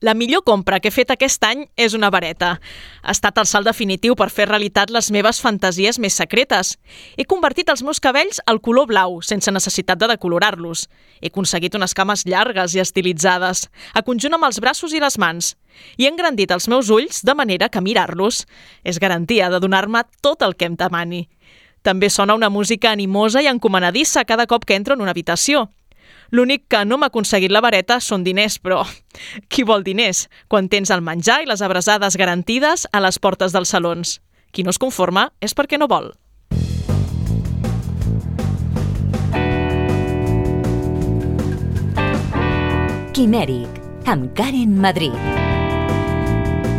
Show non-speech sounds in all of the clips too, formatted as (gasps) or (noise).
La millor compra que he fet aquest any és una vareta. Ha estat el salt definitiu per fer realitat les meves fantasies més secretes. He convertit els meus cabells al color blau, sense necessitat de decolorar-los. He aconseguit unes cames llargues i estilitzades, a conjunt amb els braços i les mans. I he engrandit els meus ulls de manera que mirar-los és garantia de donar-me tot el que em demani. També sona una música animosa i encomanadissa cada cop que entro en una habitació. L'únic que no m'ha aconseguit la vareta són diners, però (laughs) qui vol diners quan tens el menjar i les abrasades garantides a les portes dels salons? Qui no es conforma és perquè no vol. Quimèric, amb Karen Madrid.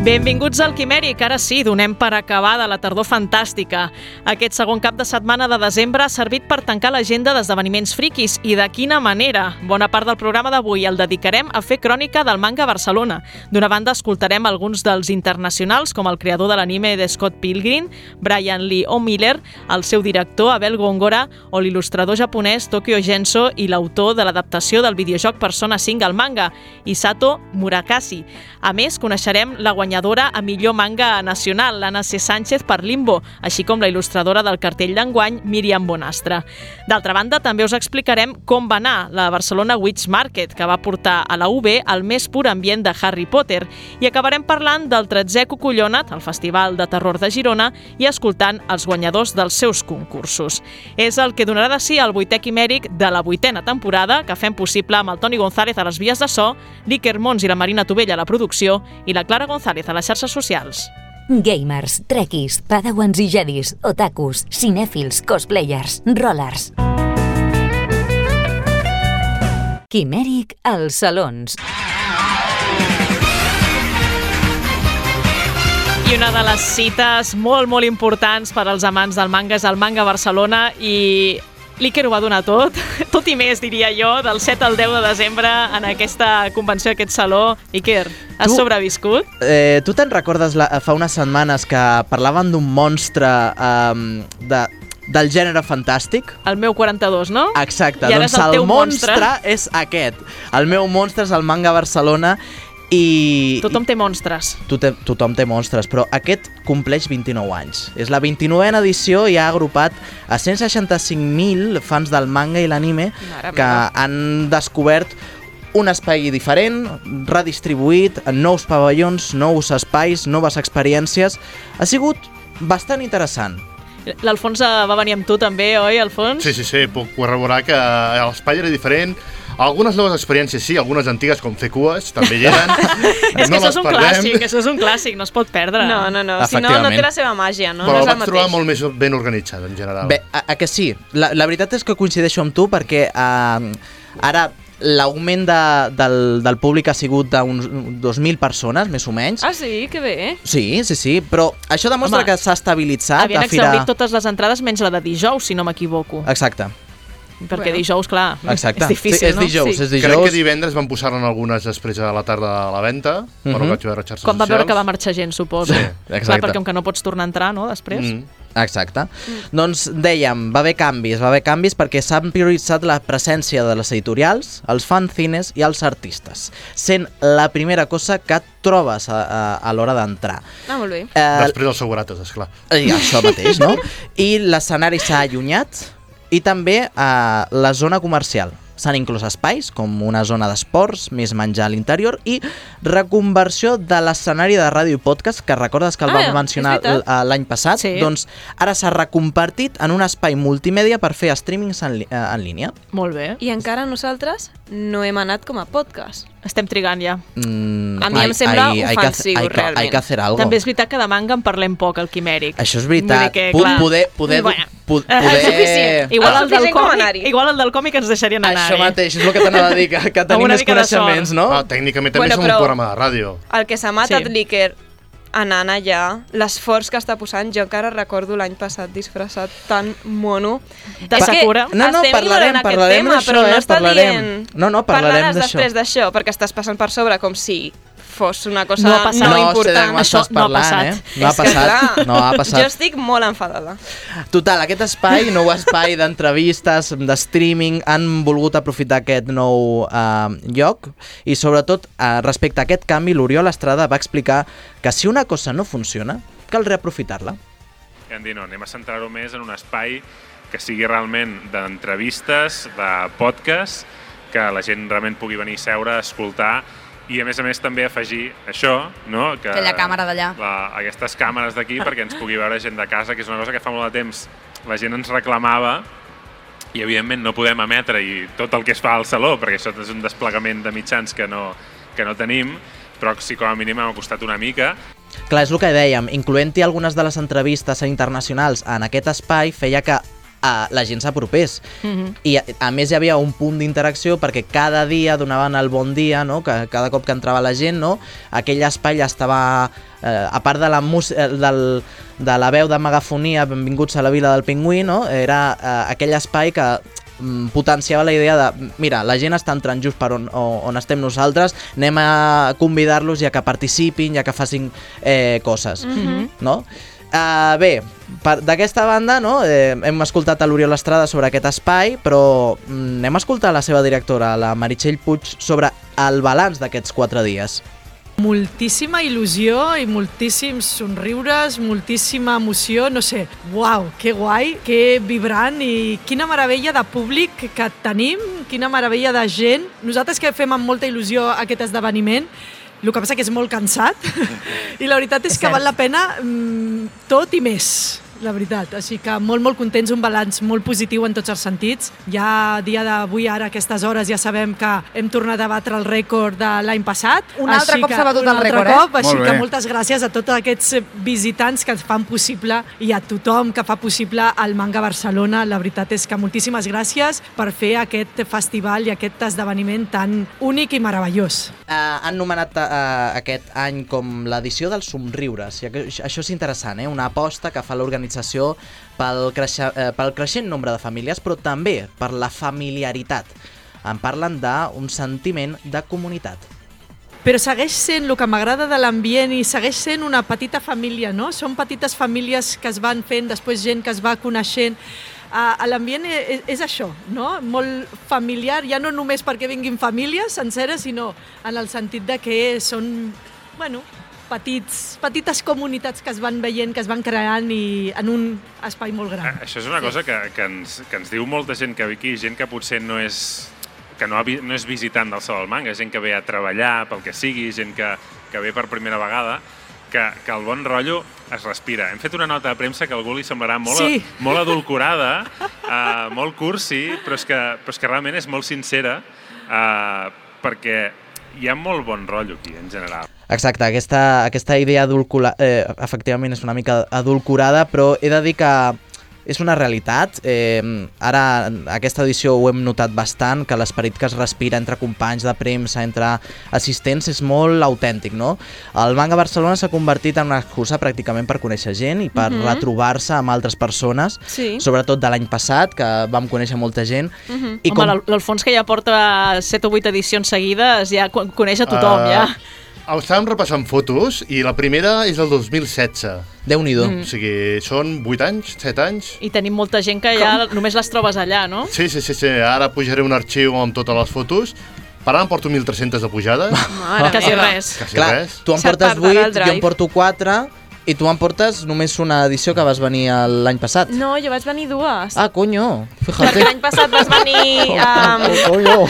Benvinguts al Quimèric. Ara sí, donem per acabada la tardor fantàstica. Aquest segon cap de setmana de desembre ha servit per tancar l'agenda d'esdeveniments friquis i de quina manera. Bona part del programa d'avui el dedicarem a fer crònica del manga Barcelona. D'una banda, escoltarem alguns dels internacionals, com el creador de l'anime de Scott Pilgrim, Brian Lee O'Miller, el seu director, Abel Gongora, o l'il·lustrador japonès Tokyo Genso i l'autor de l'adaptació del videojoc Persona 5 al manga, Isato Murakami. A més, coneixerem la guanyadora a millor manga nacional, l'Anna C. Sánchez per Limbo, així com la il·lustradora del cartell d'enguany, Míriam Bonastre. D'altra banda, també us explicarem com va anar la Barcelona Witch Market, que va portar a la UB el més pur ambient de Harry Potter, i acabarem parlant del 13è Cucullonat, el Festival de Terror de Girona, i escoltant els guanyadors dels seus concursos. És el que donarà de si el vuitè quimèric de la vuitena temporada, que fem possible amb el Toni González a les vies de so, l'Iker Mons i la Marina Tovella a la producció i la Clara González a les xarxes socials. Gamers, trekkies, padawans i jedis, otakus, cinèfils, cosplayers, rollers. Quimèric als salons. I una de les cites molt, molt importants per als amants del manga és el Manga Barcelona i l'Iker ho va donar tot, (laughs) tot i més, diria jo, del 7 al 10 de desembre en aquesta convenció, aquest saló. Iker, has Tu- sobreviscut? Eh, tu te'n recordes la, fa unes setmanes que parlaven d'un monstre um, de, del gènere fantàstic? El meu 42, no? Exacte, I ara doncs és el el, monstre, monstre. és aquest. El meu monstre és el manga Barcelona i... Tothom té monstres. Tu te, tothom té monstres, però aquest compleix 29 anys. És la 29a edició i ha agrupat a 165.000 fans del manga i l'anime que han descobert un espai diferent, redistribuït, en nous pavellons, nous espais, noves experiències. Ha sigut bastant interessant. L'Alfons va venir amb tu també, oi, Alfons? Sí, sí, sí, puc corroborar que l'espai era diferent. Algunes noves experiències sí, algunes antigues com fer cues també hi eren. (laughs) és que no això les és un perdem, clàssic, això és un clàssic, no es pot perdre. No, no, no. Si no, no té la seva màgia, no? Però no el és el vaig trobar molt més ben organitzat en general. Bé, a, a que sí? La, la veritat és que coincideixo amb tu perquè uh, ara l'augment de, del, del públic ha sigut d'uns 2.000 persones, més o menys. Ah, sí? Que bé. Sí, sí, sí, però això demostra Home, que s'ha estabilitzat Havien a Fira... totes les entrades menys la de dijous, si no m'equivoco. Exacte, Perquè Bueno. dijous, clar, exacte. és difícil, sí, és no? dijous, Sí. és Crec dijous. que divendres van posar-ne algunes després a la tarda a la venda, mm -hmm. però vaig veure a xarxes Quan va veure que va marxar gent, suposo. Sí, Clar, perquè com que no pots tornar a entrar, no, després? Mm. Exacte. Doncs dèiem, va haver canvis, va haver canvis perquè s'han prioritzat la presència de les editorials, els fanzines i els artistes, sent la primera cosa que et trobes a, a, a l'hora d'entrar. Ah, molt bé. Eh, Després els segurates, esclar. I això mateix, no? (laughs) I l'escenari s'ha allunyat i també eh, la zona comercial. S'han inclòs espais, com una zona d'esports, més menjar a l'interior, i reconversió de l'escenari de ràdio i podcast, que recordes que el Ah, vam mencionar eh, l'any passat? Sí. Doncs ara s'ha recompartit en un espai multimèdia per fer streamings en, eh, en línia. Molt bé. I encara nosaltres no hem anat com a podcast. Estem trigant ja. Mm, A mi em sembla ofensiu, hay, que, hay realment. que hacer algo. També és veritat que de manga en parlem poc, al Quimèric. Això és veritat. que, clar, poder, poder, bueno, eh, poder... suficient. Igual Ah, el del còmic, igual el del còmic ens deixarien anar. Això mateix, és el que t'anava a dir, que, que tenim més coneixements, no? Ah, tècnicament també Bueno, som un programa de ràdio. El que s'ha matat Sí. sí. Anant allà, l'esforç que està posant, jo encara recordo l'any passat disfressat tan mono. De Sakura. No, no, estem parlarem- parlarem tema, d'això, però no eh, està parlarem. dient... No, no, parlarem Parlaràs d'això. després d'això, perquè estàs passant per sobre com si fos una cosa No ha passat. no, no important. què Això m'estàs no ha parlant, passat. eh? No ha que, passat, clar, no ha passat. Jo estic molt enfadada. Total, aquest espai, nou espai d'entrevistes, de streaming, han volgut aprofitar aquest nou eh, lloc i sobretot eh, respecte a aquest canvi, l'Oriol Estrada va explicar que si una cosa no funciona, cal reaprofitar-la. I han dit, no, anem a centrar-ho més en un espai que sigui realment d'entrevistes, de podcast, que la gent realment pugui venir a seure, a escoltar i a més a més també afegir això, no? que Aquella càmera d'allà. aquestes càmeres d'aquí perquè ens pugui veure gent de casa, que és una cosa que fa molt de temps la gent ens reclamava i evidentment no podem emetre i tot el que es fa al saló, perquè això és un desplegament de mitjans que no, que no tenim, però sí com a mínim hem acostat una mica Clar, és el que dèiem, incloent-hi algunes de les entrevistes internacionals en aquest espai, feia que uh, la gent s'apropés. I a, a més hi havia un punt d'interacció perquè cada dia donaven el bon dia, no? que cada cop que entrava la gent, no? aquell espai estava, eh, a part de la, mus eh, del, de la veu de megafonia, benvinguts a la vila del pingüí, no? era eh, aquell espai que mm, potenciava la idea de mira, la gent està entrant just per on, on estem nosaltres, anem a convidar-los ja que participin, ja que facin eh, coses, no? Uh, bé, d'aquesta banda no, eh, hem escoltat a l'Oriol Estrada sobre aquest espai, però mm, anem a escoltar la seva directora, la Meritxell Puig, sobre el balanç d'aquests quatre dies. Moltíssima il·lusió i moltíssims somriures, moltíssima emoció, no sé, uau, que guai, que vibrant i quina meravella de públic que tenim, quina meravella de gent. Nosaltres que fem amb molta il·lusió aquest esdeveniment, el que passa que és molt cansat (laughs) i la veritat és, És que val la pena mm, tot i més la veritat. Així que molt, molt contents, un balanç molt positiu en tots els sentits. Ja a dia d'avui, ara, a aquestes hores, ja sabem que hem tornat a batre el rècord de l'any passat. Un altre Així cop que- s'ha batut el altre rècord, eh? cop, Així Molt que bé. moltes gràcies a tots aquests visitants que ens fan possible i a tothom que fa possible el Manga Barcelona. La veritat és que moltíssimes gràcies per fer aquest festival i aquest esdeveniment tan únic i meravellós. Uh, han nomenat uh, aquest any com l'edició dels somriures. I això això és interessant, eh? una aposta que fa l'organització pel, creixe, uh, pel creixent nombre de famílies, però també per la familiaritat. En parlen d'un sentiment de comunitat. Però segueix sent el que m'agrada de l'ambient i segueix sent una petita família, no? Són petites famílies que es van fent, després gent que es va coneixent. Uh, l'ambient és, és això, no? Molt familiar, ja no només perquè vinguin famílies senceres, sinó en el sentit de que són, bueno, petits, petites comunitats que es van veient, que es van creant i en un espai molt gran. Eh, Això és una cosa que, que, ens, que ens diu molta gent que ve aquí, gent que potser no és que no, ha no és visitant del Sol del Manga, gent que ve a treballar pel que sigui, gent que, que ve per primera vegada, que, que el bon rotllo es respira. Hem fet una nota de premsa que a algú li semblarà molt, Sí. molt adulcorada, uh, molt cursi, però és, que, però és que realment és molt sincera, uh, perquè hi ha molt bon rotllo aquí, en general. Exacte, aquesta, aquesta idea adulcula, eh, efectivament és una mica adulcorada, però he de dir que és una realitat. Eh, ara, aquesta edició ho hem notat bastant, que l'esperit que es respira entre companys de premsa, entre assistents, és molt autèntic, no? El Manga Barcelona s'ha convertit en una excusa pràcticament per conèixer gent i per retrobar-se amb altres persones, Sí. sobretot de l'any passat, que vam conèixer molta gent. I Home, l'Al- l'Alfons, que ja porta 7 o 8 edicions seguides, ja co- coneix a tothom, Ah, ja. Estàvem repassant fotos i la primera és del 2016. Déu-n'hi-do. Mm. O sigui, són 8 anys, 7 anys. I tenim molta gent que ja només les trobes allà, no? Sí, sí, sí, sí. Ara pujaré un arxiu amb totes les fotos. Per ara em porto 1.300 de pujada. Mare Quasi meva. res. Quasi Clar, res. tu en Se't portes perdrà el 8, jo en porto 4 i tu en portes només una edició que vas venir l'any passat. No, jo vaig venir dues. Ah, coño, Perquè fíjate. l'any passat vas venir... Um, Oh, coño.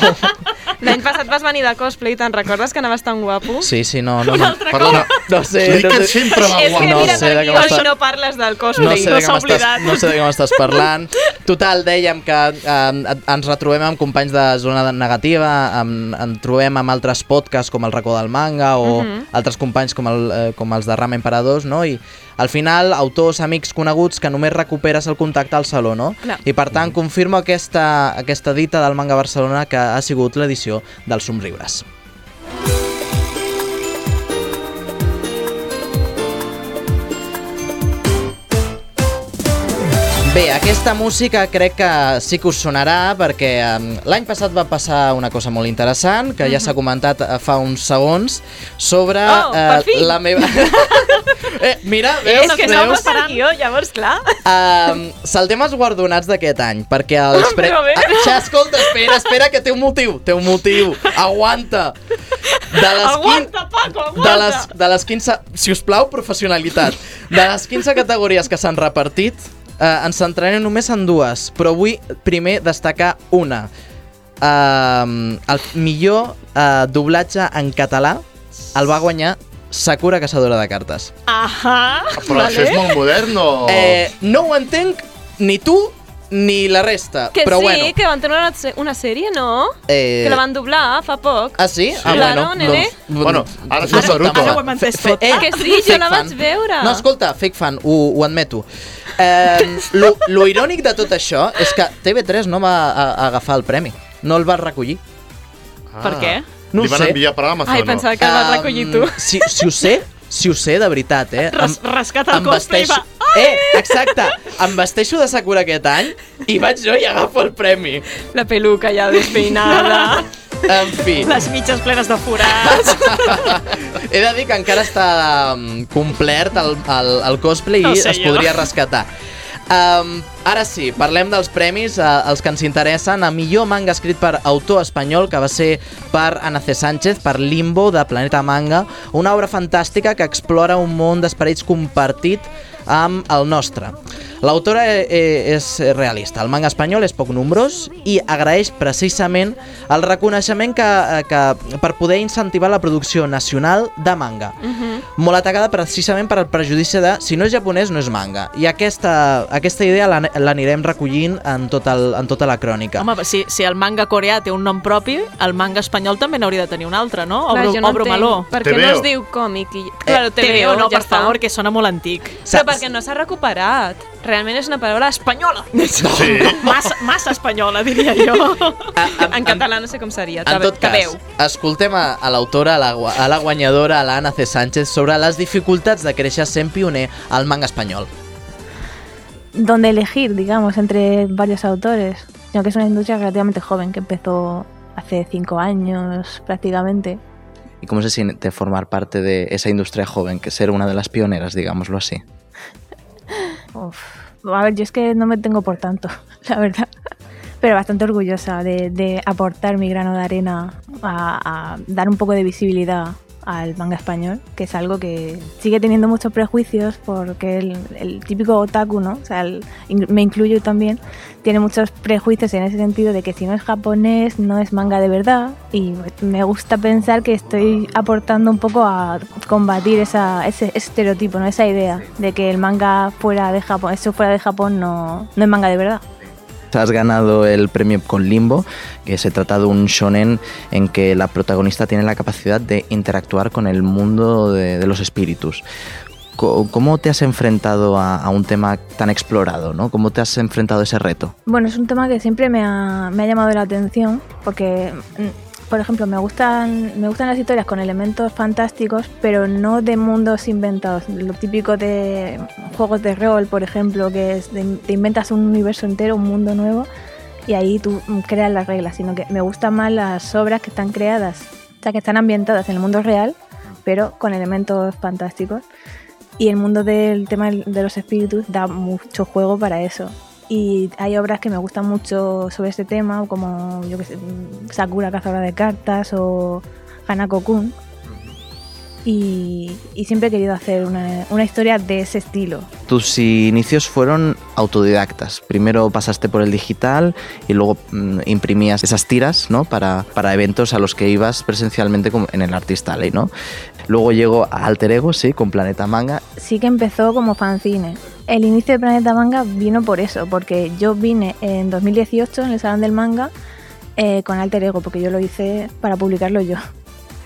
l'any passat vas venir de cosplay, te'n recordes que anaves tan guapo? Sí, sí, no, no, no. Perdona, No sé, Dic no que sé. sempre va guapo. No mira sé de què aquí m'està- hoy no parles del No cosplay. sé, de no què s'ha m'estàs, oblidat. no sé de què m'estàs parlant. Total, dèiem que eh, ens retrobem amb companys de zona negativa, amb, ens trobem amb altres podcasts com el Racó del Manga o altres companys com, el, eh, com els de Rama Emperadors, no? I al final, autors, amics coneguts que només recuperes el contacte al saló, no? Clar. I per tant, confirmo aquesta, aquesta dita del Manga Barcelona que ha sigut l'edició dels somriures. Bé, aquesta música crec que sí que us sonarà perquè um, l'any passat va passar una cosa molt interessant que ja s'ha comentat uh, fa uns segons sobre Oh, per fi! la meva... (laughs) eh, mira, veus? És que no veus? passa el guió, llavors, clar. Um, saltem els guardonats d'aquest any, perquè els... Pre... Però a veure. Ah, ja, escolta, espera, espera, que té un motiu, té un motiu. Aguanta. De les Aguanta, Paco, aguanta. De les, de les 15... Si us plau, professionalitat. De les 15 categories que s'han repartit, eh, ens centrarem només en dues, però vull primer destacar una. Uh, el millor uh, doblatge en català el va guanyar Sakura Caçadora de Cartes. Ahà, Però això és molt modern o... Eh, no ho entenc ni tu ni la resta, Que però sí, bueno. que van tenir una, una sèrie, no? Eh, Que la van doblar fa poc. Ah, sí? Ah, Claro, nene. Bueno, ara és no un soc Naruto. Ara ho fan. hem entès tot. eh, Que sí, jo la vaig veure. No, escolta, fake fan, ho, ho admeto. Eh, (laughs) lo, lo irònic de tot això és que TV3 no va a, a agafar el premi. No el va recollir. Ah. Per què? No Li van sé. enviar per Amazon, Ai, no? pensava que el vas recollir tu. Um, si, si ho sé, si ho sé, de veritat, eh? Res, rescata el cosplay i va... Eh, exacte. Em vesteixo de Sakura aquest any i vaig jo i agafo el premi. La peluca ja despeinada. (laughs) En fi. Les mitges plenes de forats. (laughs) He de dir que encara està um, complert el, el, el cosplay No i es jo. podria rescatar. Um, ara sí, parlem dels premis, uh, els que ens interessen. A millor manga escrit per autor espanyol, que va ser per Ana C. Sánchez, per Limbo, de Planeta Manga, una obra fantàstica que explora un món d'esperits compartit amb el nostre. L'autora eh, eh, és realista, el manga espanyol és poc nombrós i agraeix precisament el reconeixement que, eh, que per poder incentivar la producció nacional de manga. Molt atacada precisament per al prejudici de si no és japonès no és manga. I aquesta, aquesta idea l'an- l'anirem recollint en, tot el, en tota la crònica. Home, si, si el manga coreà té un nom propi, el manga espanyol també n'hauria de tenir un altre, no? Clar, Obro, jo no obro entenc meló. Per què no es diu còmic? I... Claro, TVO, no, ja per està. favor, que sona molt antic. Però Saps- perquè no s'ha recuperat. Realment és una paraula espanyola. Sí. (laughs) Massa, massa espanyola, diria jo. (laughs) En català no sé com seria. En tot cas, escoltem a, a l'autora, a, la, a la guanyadora, a la Ana C. Sánchez, sobre les dificultats de créixer sent pioner al manga espanyol. donde elegir, digamos, entre varios autores, sino que es una industria relativamente joven que empezó hace cinco años prácticamente. ¿Y cómo se siente formar parte de esa industria joven, que ser una de las pioneras, digámoslo así? Uf. A ver, yo es que no me tengo por tanto, (laughs) la verdad. Pero bastante orgullosa de, de aportar mi grano de arena a, a dar un poco de visibilidad al manga español, que es algo que sigue teniendo muchos prejuicios porque el, el típico otaku, ¿no? O sea, el- me incluyo también, tiene muchos prejuicios en ese sentido de que si no es japonés no es manga de verdad y me gusta pensar que estoy aportando un poco a combatir esa, ese estereotipo, ¿no? esa idea de que el manga fuera de Japón, eso fuera de Japón no, no es manga de verdad. Has ganado el premio con Limbo, que se trata de un shonen en que la protagonista tiene la capacidad de interactuar con el mundo de, los espíritus. ¿Cómo te has enfrentado a, un tema tan explorado? ¿Cómo te has enfrentado a ese reto? Bueno, es un tema que siempre me ha, llamado la atención porque, por ejemplo, me gustan, me gustan las historias con elementos fantásticos, pero no de mundos inventados. Lo típico de juegos de rol, por ejemplo, que es de- te inventas un universo entero, un mundo nuevo, y ahí tú creas las reglas, sino que me gustan más las obras que están creadas, o sea, que están ambientadas en el mundo real, pero con elementos fantásticos. Y el mundo del tema de los espíritus da mucho juego para eso. Y hay obras que me gustan mucho sobre este tema, como yo que sé, Sakura Cazadora de Cartas o Hanako Kun. Y, y siempre he querido hacer una, una historia de ese estilo. Tus inicios fueron autodidactas. Primero pasaste por el digital y luego mm, imprimías esas tiras ¿no? para, para eventos a los que ibas presencialmente como en el Artist Alley, ¿no? Luego llegó a Alter Ego, sí, con Planeta Manga. Sí que empezó como fanzine. El inicio de Planeta Manga vino por eso, porque yo vine en 2018 en el Salón del Manga eh, con Alter Ego, porque yo lo hice para publicarlo yo.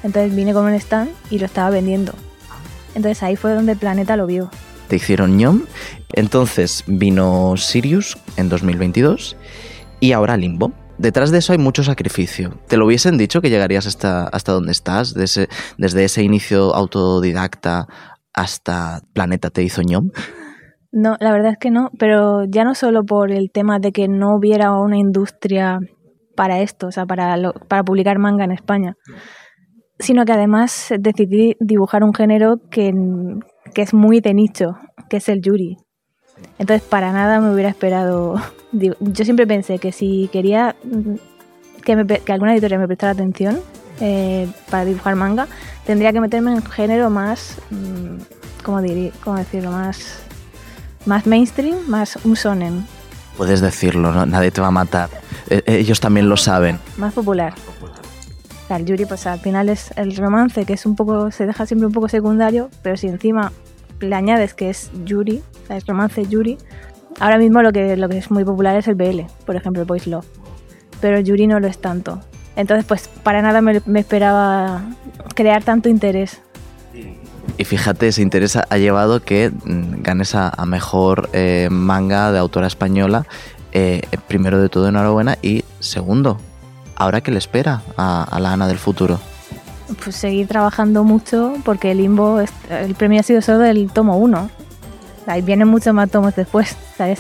Entonces vine con un stand y lo estaba vendiendo. Entonces ahí fue donde Planeta lo vio. Te hicieron ñom. Entonces vino Sirius en 2022 y ahora Limbo. Detrás de eso hay mucho sacrificio. ¿Te lo hubiesen dicho que llegarías hasta, hasta donde estás? De ese- desde ese inicio autodidacta hasta Planeta te hizo ñom. No, la verdad es que no, pero ya no solo por el tema de que no hubiera una industria para esto, o sea, para, lo- para publicar manga en España, sino que además decidí dibujar un género que, que es muy de nicho, que es el yuri. Entonces, para nada me hubiera esperado. (laughs) Yo siempre pensé que si quería que, me que alguna editorial me prestara atención eh, para dibujar manga, tendría que meterme en un género más. mm, ¿Cómo, diría, cómo decirlo? Más, más mainstream, más un sonen, Puedes decirlo, ¿no? nadie te va a matar. Eh, ellos también lo saben. más popular. O sea, el yuri, pues al final es el romance, que es un poco. se deja siempre un poco secundario, pero si encima le añades que es yuri, o sea, es romance yuri, ahora mismo lo que, lo que es muy popular es el BL, por ejemplo, el Boys Love. Pero el yuri no lo es tanto. Entonces, pues para nada me, me esperaba crear tanto interés. Y fíjate, ese interés ha llevado que mm, ganes a, a mejor eh, manga de autora española. Eh, primero de todo, enhorabuena. Y segundo, ¿ahora qué le espera a, a la Ana del futuro? Pues seguir trabajando mucho porque el Limbo, el premio ha sido solo del tomo 1. Ahí vienen muchos más tomos después. O sea, es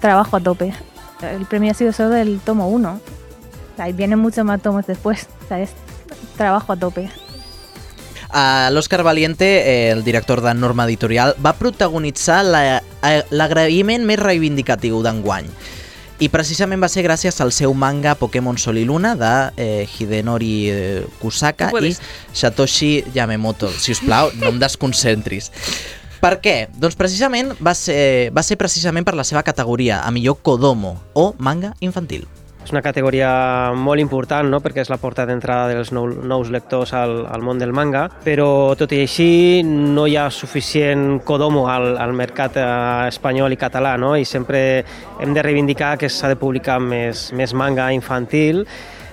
trabajo a tope. El premio ha sido solo del tomo 1. Ahí vienen muchos más tomos después. O sea, es trabajo a tope. Uh, L'Òscar Valiente, eh, el director de Norma Editorial, va protagonitzar la- eh, l'agraïment més reivindicatiu d'enguany. I precisament va ser gràcies al seu manga Pokémon Sol i Luna de eh, Hidenori eh, Kusaka i. Satoshi Yamamoto. Si us plau, no em desconcentris. Per què? Doncs precisament va ser, va ser precisament per la seva categoria, a millor Kodomo, o manga infantil. És una categoria molt important, no? perquè és la porta d'entrada dels nou, nous lectors al, al món del manga, però tot i així no hi ha suficient Kodomo al, al mercat eh, espanyol i català, no? i sempre hem de reivindicar que s'ha de publicar més, més manga infantil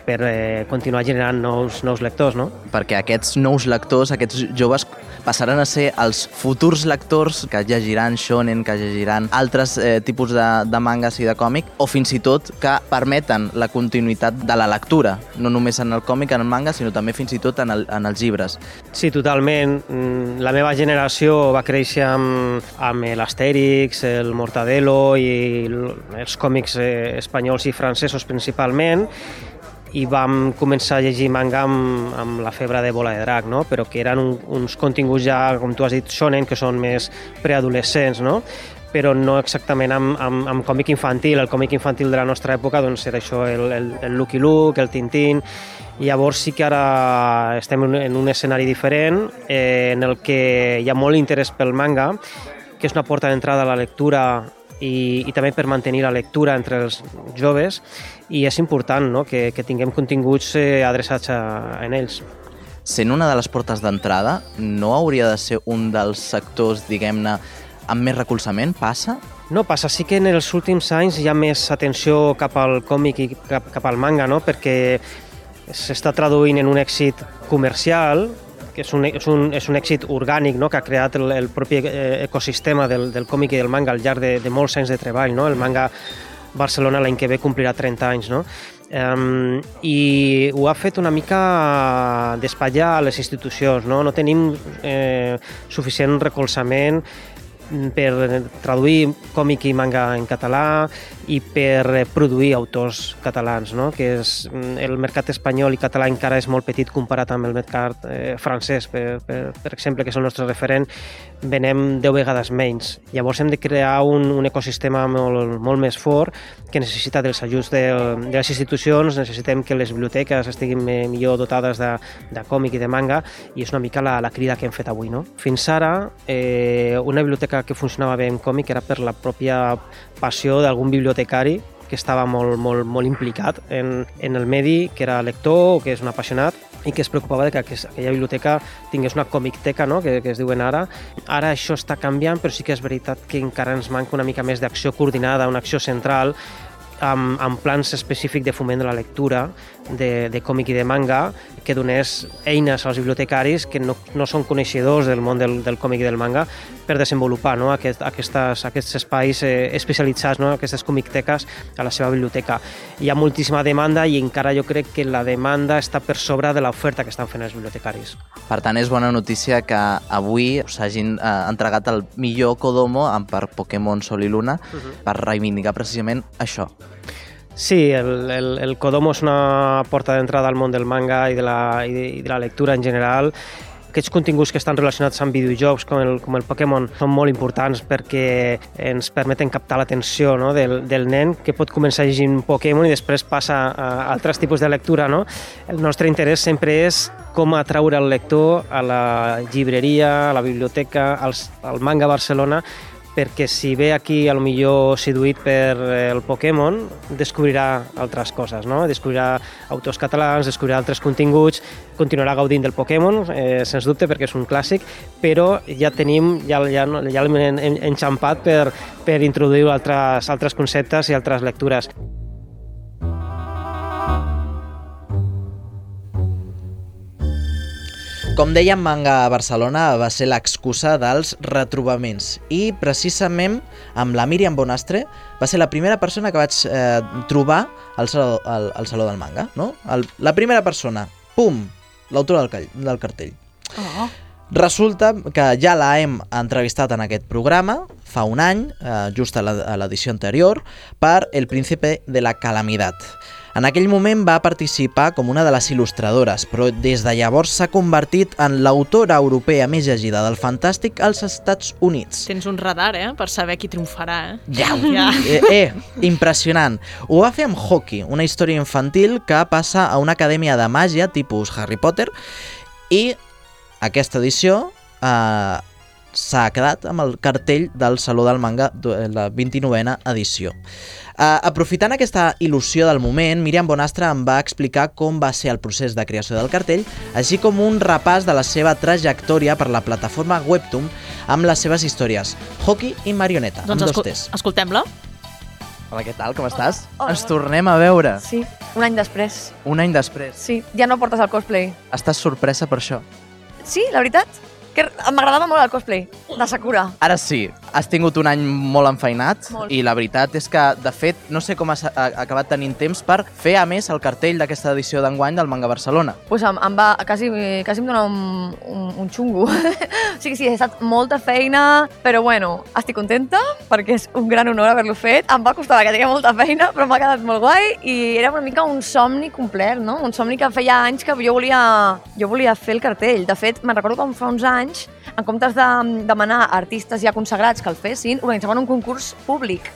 per eh, continuar generant nous, nous lectors. No? perquè aquests nous lectors, aquests joves, passaran a ser els futurs lectors que llegiran shonen, que llegiran altres eh, tipus de, de mangas i de còmic, o fins i tot que permeten la continuïtat de la lectura, no només en el còmic, en el manga, sinó també fins i tot en, el, en els llibres. Sí, totalment. Mm, La meva generació va créixer amb, amb l'Astèrix, el Mortadelo i els còmics eh, espanyols i francesos principalment i vam començar a llegir manga amb, amb la febre de Bola de Drac, no? però que eren un, uns continguts ja, com tu has dit, shonen, que són més preadolescents, no? però no exactament amb, amb, amb còmic infantil. El còmic infantil de la nostra època doncs, era això, el, el, el Lucky Luke, el Tintín, Llavors sí que ara estem en- un escenari diferent eh, en el que hi ha molt interès pel manga, que és una porta d'entrada a la lectura i, i també per mantenir la lectura entre els joves i és important no? que, que tinguem continguts eh, adreçats a, a ells. Sent una de les portes d'entrada, no hauria de ser un dels sectors, diguem-ne, amb més recolzament? Passa? No, passa sí que en els últims anys hi ha més atenció cap al còmic i cap, cap al manga, no? perquè s'està traduint en un èxit comercial, que és un, és un, és un èxit orgànic no? que ha creat el, el propi eh, ecosistema del, del còmic i del manga al llarg de, de molts anys de treball. No? El manga Barcelona l'any que ve complirà 30 anys. No? Um, I ho ha fet una mica d'espatllar a les institucions. No, no tenim eh, suficient recolzament per traduir còmic i manga en català i per produir autors catalans, no? que és, mm, el mercat espanyol i català encara és molt petit comparat amb el mercat eh, francès, per, per, per exemple, que és el nostre referent, venem 10 vegades menys. Llavors hem de crear un, un ecosistema molt, molt més fort que necessita dels ajuts de, de les institucions, necessitem que les biblioteques estiguin millor dotades de, de còmic i de manga i és una mica la, la crida que hem fet avui. No? Fins ara, eh, una biblioteca que funcionava bé en còmic era per la pròpia passió d'algun bibliotecari que estava molt, molt, molt implicat en, en el medi, que era lector o que és un apassionat i que es preocupava de que aqu- aquella biblioteca tingués una comicteca, no? que, que es diuen ara. Ara això està canviant, però sí que és veritat que encara ens manca una mica més d'acció coordinada, una acció central amb, amb plans específics de foment de la lectura, de, de còmic i de manga, que donés eines als bibliotecaris que no, no són coneixedors del món del, del còmic i del manga per desenvolupar no? Aquest, aquestes, aquests espais eh, especialitzats, no? aquestes comicteques a la seva biblioteca. Hi ha moltíssima demanda i encara jo crec que la demanda està per sobre de l'oferta que estan fent els bibliotecaris. Per tant, és bona notícia que avui s'hagin eh, entregat el millor Kodomo per Pokémon Sol i Luna uh -huh. per reivindicar precisament això. Sí, el, el, el Kodomo és una porta d'entrada al món del manga i de, la, i de, i de la lectura en general aquests continguts que estan relacionats amb videojocs com el, com el Pokémon són molt importants perquè ens permeten captar l'atenció no? del, del nen que pot començar llegint Pokémon i després passa a altres tipus de lectura. No? El nostre interès sempre és com atraure el lector a la llibreria, a la biblioteca, als, al Manga Barcelona perquè si ve aquí a lo millor seduït per el Pokémon, descobrirà altres coses, no? Descobrirà autors catalans, descobrirà altres continguts, continuarà gaudint del Pokémon, eh, sens dubte, perquè és un clàssic, però ja tenim, ja, ja, ja l'hem enxampat per, per introduir altres, altres conceptes i altres lectures. Com dèiem, Manga Barcelona va ser l'excusa dels retrobaments i precisament amb la Míriam Bonastre va ser la primera persona que vaig eh, trobar al Saló, al, al Saló del Manga, no? El, la primera persona, pum, l'autora del, del cartell. Oh. Resulta que ja la hem entrevistat en aquest programa fa un any, eh, just a l'edició anterior, per El príncipe de la calamitat. En aquell moment va participar com una de les il·lustradores, però des de llavors s'ha convertit en l'autora europea més llegida del fantàstic als Estats Units. Tens un radar, eh?, per saber qui triomfarà, eh? Ja, (laughs) ja. Eh, eh, impressionant. Ho va fer amb Hockey, una història infantil que passa a una acadèmia de màgia tipus Harry Potter i aquesta edició eh, s'ha quedat amb el cartell del Saló del Manga de la 29a edició. Uh, aprofitant aquesta il·lusió del moment, Míriam Bonastre em va explicar com va ser el procés de creació del cartell, així com un repàs de la seva trajectòria per la plataforma Webtoon amb les seves històries, Hockey i Marioneta, Doncs amb dos escol escoltem-la. Hola, què tal? Com estàs? Hola. Ens tornem a veure. Sí, un any després. Un any després. Sí, ja no portes el cosplay. Estàs sorpresa per això? Sí, la veritat? Que m'agradava molt el cosplay de Sakura. Ara sí, has tingut un any molt enfeinat Molt. i la veritat és que, de fet, no sé com has ha acabat tenint temps per fer, a més, el cartell d'aquesta edició d'enguany del Manga Barcelona. pues em, em va, quasi, quasi em dona un, un, un xungo. (laughs) o sigui, sí, ha estat molta feina, però bueno, estic contenta perquè és un gran honor haver-lo fet. Em va costar que tenia molta feina, però m'ha quedat molt guai i era una mica un somni complet, no? Un somni que feia anys que jo volia, jo volia fer el cartell. De fet, me'n recordo com fa uns anys, en comptes de demanar a artistes ja consagrats que el fessin, organitzaven un concurs públic.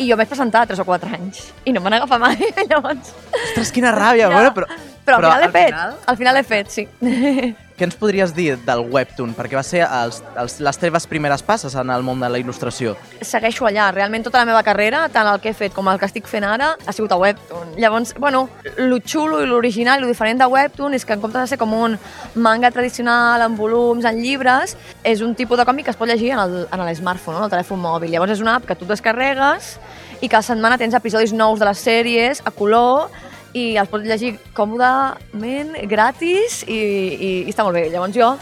I jo m'he presentat 3 o 4 anys i no me n'agafa mai, (laughs) llavors... Ostres, quina ràbia, Ja. bueno, però... Però, al final l'he fet, final, al final l'he fet, sí. (laughs) què ens podries dir del webtoon? Perquè va ser els, els, les teves primeres passes en el món de la il·lustració. Segueixo allà, realment tota la meva carrera, tant el que he fet com el que estic fent ara, ha sigut a Webtoon. Llavors, bueno, lo xulo i l'original, lo diferent de Webtoon és que en comptes de ser com un manga tradicional en volums, en llibres, és un tipus de còmic que es pot llegir en el- en en el telèfon mòbil. Llavors és una app que tu descarregues i cada setmana tens episodis nous de les sèries a color i els pots llegir còmodament, gratis i, i, i està molt bé. Llavors jo,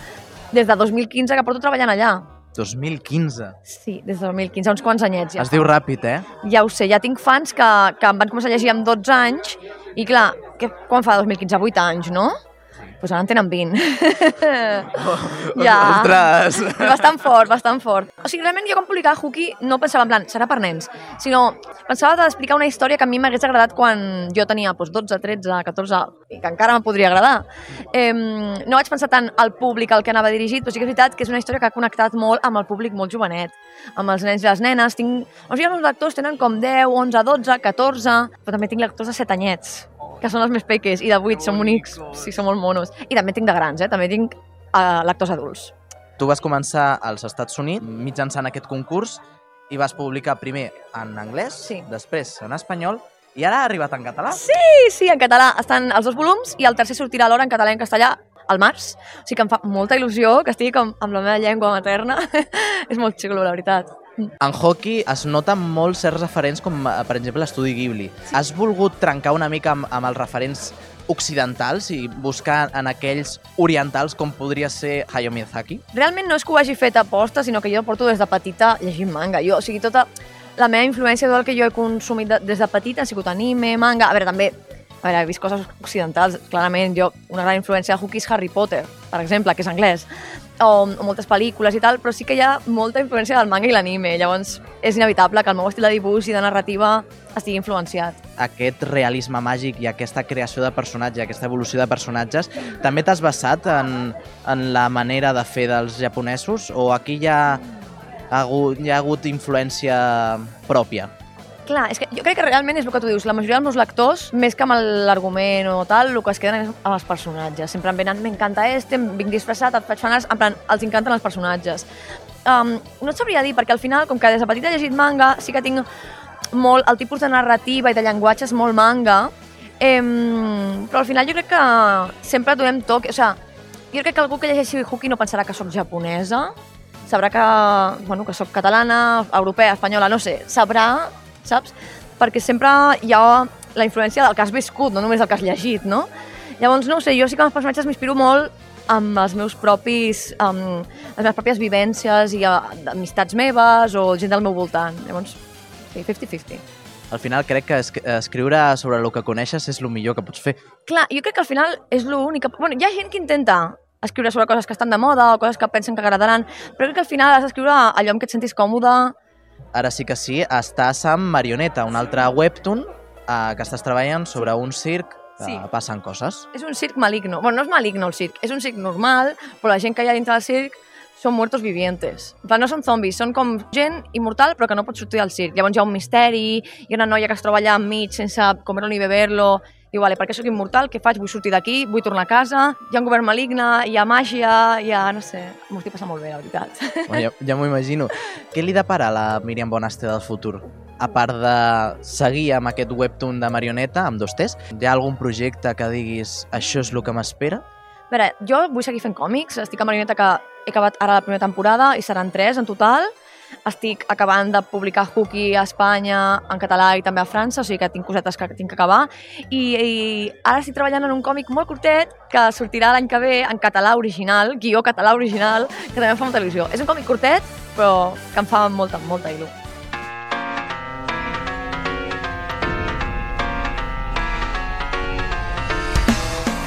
des de 2015 que porto treballant allà. 2015. Sí, des de 2015, uns quants anyets ja. Es diu ràpid, eh? Ja ho sé, ja tinc fans que, que em van començar a llegir amb 12 anys i clar, que, quan fa 2015? 8 anys, no? Doncs pues ara en tenen 20. (laughs) ja. Ostres! Bastant fort, bastant fort. O sigui, realment jo quan publicava Hooky no pensava en plan, serà per nens, sinó pensava d'explicar una història que a mi m'hagués agradat quan jo tenia doncs, 12, 13, 14, i que encara em podria agradar. Eh, no vaig pensar tant al públic al que anava dirigit, però sí que és veritat que és una història que ha connectat molt amb el públic molt jovenet, amb els nens i les nenes. Tinc... O sigui, els lectors tenen com 10, 11, 12, 14, però també tinc lectors de 7 anyets, que són els més peques, i de 8, són bonics, sí, són molt monos. I també tinc de grans, eh? també tinc uh, lectors adults. Tu vas començar als Estats Units mitjançant aquest concurs i vas publicar primer en anglès, Sí. després en espanyol i ara ha arribat en català. Sí, sí, en català estan els dos volums i el tercer sortirà alhora en català i en castellà al març. O sigui que em fa molta il·lusió que estigui com amb la meva llengua materna. (laughs) és molt xulo, la veritat. En hockey es noten molt certs referents com, eh, per exemple, l'estudi Ghibli. Has volgut trencar una mica amb, amb els referents occidentals i buscar en aquells orientals com podria ser Hayao Miyazaki? Realment no és que ho hagi fet aposta, sinó que jo porto des de petita llegint manga. Jo, o sigui, tota la meva influència, tot el que jo he consumit de, des de petita ha sigut anime, manga... A veure, també, a veure, he vist coses occidentals, clarament, jo, una gran influència de Hookie és Harry Potter, per exemple, que és anglès, o, o moltes pel·lícules i tal, però sí que hi ha molta influència del manga i l'anime, llavors és inevitable que el meu estil de dibuix i de narrativa estigui influenciat. Aquest realisme màgic i aquesta creació de personatge, aquesta evolució de personatges, també t'has basat en, en la manera de fer dels japonesos o aquí hi ha, hi ha hagut influència pròpia? Clar, és que jo crec que realment és el que tu dius. La majoria dels meus lectors, més que amb l'argument o tal, el que es queden és amb els personatges. Sempre em venen, m'encanta este, em vinc disfressat, et faig fanars, en plan, els encanten els personatges. Um, no et sabria dir, perquè al final, com que des de petita he llegit manga, sí que tinc molt el tipus de narrativa i de llenguatge és molt manga, em, però al final jo crec que sempre donem toc, o sigui, jo crec que algú que llegeixi Hookie no pensarà que sóc japonesa, sabrà que, bueno, que sóc catalana, europea, espanyola, no sé, sabrà saps? Perquè sempre hi ha la influència del que has viscut, no només del que has llegit, no? Llavors, no sé, jo sí que amb els personatges m'inspiro molt amb els meus propis, amb les meves pròpies vivències i uh, amistats meves o gent del meu voltant. Llavors, sí, 50-50. Al final crec que es escriure sobre el que coneixes és el millor que pots fer. Clar, jo crec que al final és l'únic... Bueno, hi ha gent que intenta escriure sobre coses que estan de moda o coses que pensen que agradaran, però crec que al final has d'escriure allò amb què et sentis còmode, Ara sí que sí, estàs amb Marioneta, un altre webtoon eh, que estàs treballant sobre un circ que Sí. passen coses. És un circ maligno. Bueno, no és maligno el circ, és un circ normal, però la gent que hi ha dintre del circ són muertos vivientes. En plan, no són zombis, són com gent immortal però que no pot sortir del circ. Llavors hi ha un misteri, hi ha una noia que es troba allà enmig sense comer-lo ni beber-lo, diu, vale, per què sóc immortal? Què faig? Vull sortir d'aquí, vull tornar a casa, hi ha un govern maligne, hi ha màgia, hi ha, no sé, m'ho estic passant molt bé, la veritat. Bueno, ja ja m'ho imagino. Què li depara a la Míriam Bonaste del futur? A part de seguir amb aquest webtoon de Marioneta, amb dos T's, hi ha algun projecte que diguis això és el que m'espera? A veure, jo vull seguir fent còmics, estic a Marioneta que he acabat ara la primera temporada i seran tres en total. Estic acabant de publicar Hookie a Espanya, en català i també a França, o sigui que tinc cosetes que tinc que acabar. I, i ara estic treballant en un còmic molt curtet que sortirà l'any que ve en català original, guió català original, que també fa a televisió. És un còmic curtet, però que em fa molta, molta il·lu.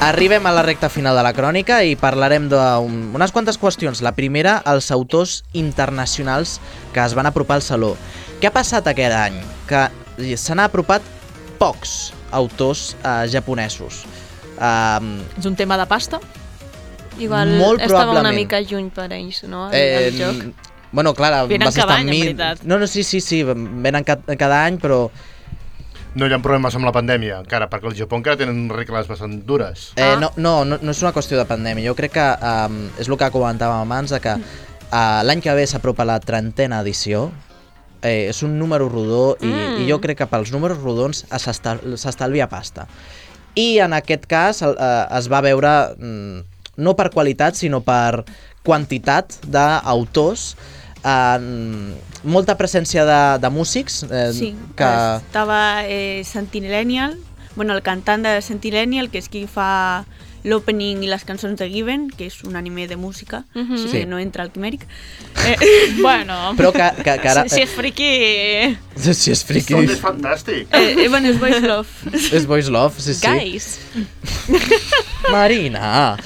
Arribem a la recta final de la crònica i parlarem d'unes quantes qüestions. La primera, els autors internacionals que es van apropar al Saló. Què ha passat aquest any? Que se n'ha apropat pocs autors eh, japonesos. Um, És un tema de pasta? Igual Molt estava una mica lluny per ells, no? El, el joc. Bueno, clar, Venen vas estar cada amb any, en mi... No, no, sí, sí, sí, venen ca cada any, però No hi ha problemes amb la pandèmia, encara, perquè el Japó encara tenen regles bastant dures. Eh, no, no, no, no és una qüestió de pandèmia. Jo crec que um, és el que comentàvem abans, de que uh, l'any que ve s'apropa la trentena edició, eh, és un número rodó i, Mm. i jo crec que pels números rodons s'estal- s'estalvia pasta. I en aquest cas el, eh, es va veure, mm, no per qualitat, sinó per quantitat d'autors, eh, molta presència de, de músics eh, Sí, que... estava eh, Sentinelenial, bueno, el cantant de Sentinelenial, que és qui fa l'opening i les cançons de Given, que és un anime de música, Mhm. així Sí. que no entra al quimèric. Eh, (laughs) (laughs) bueno, Però que, que, que ara... si, si és friqui... (laughs) Si és friki... Tot és fantàstic. Eh, eh, bueno, és Voice Love. És Boys Love, sí, sí. Guys. Marina!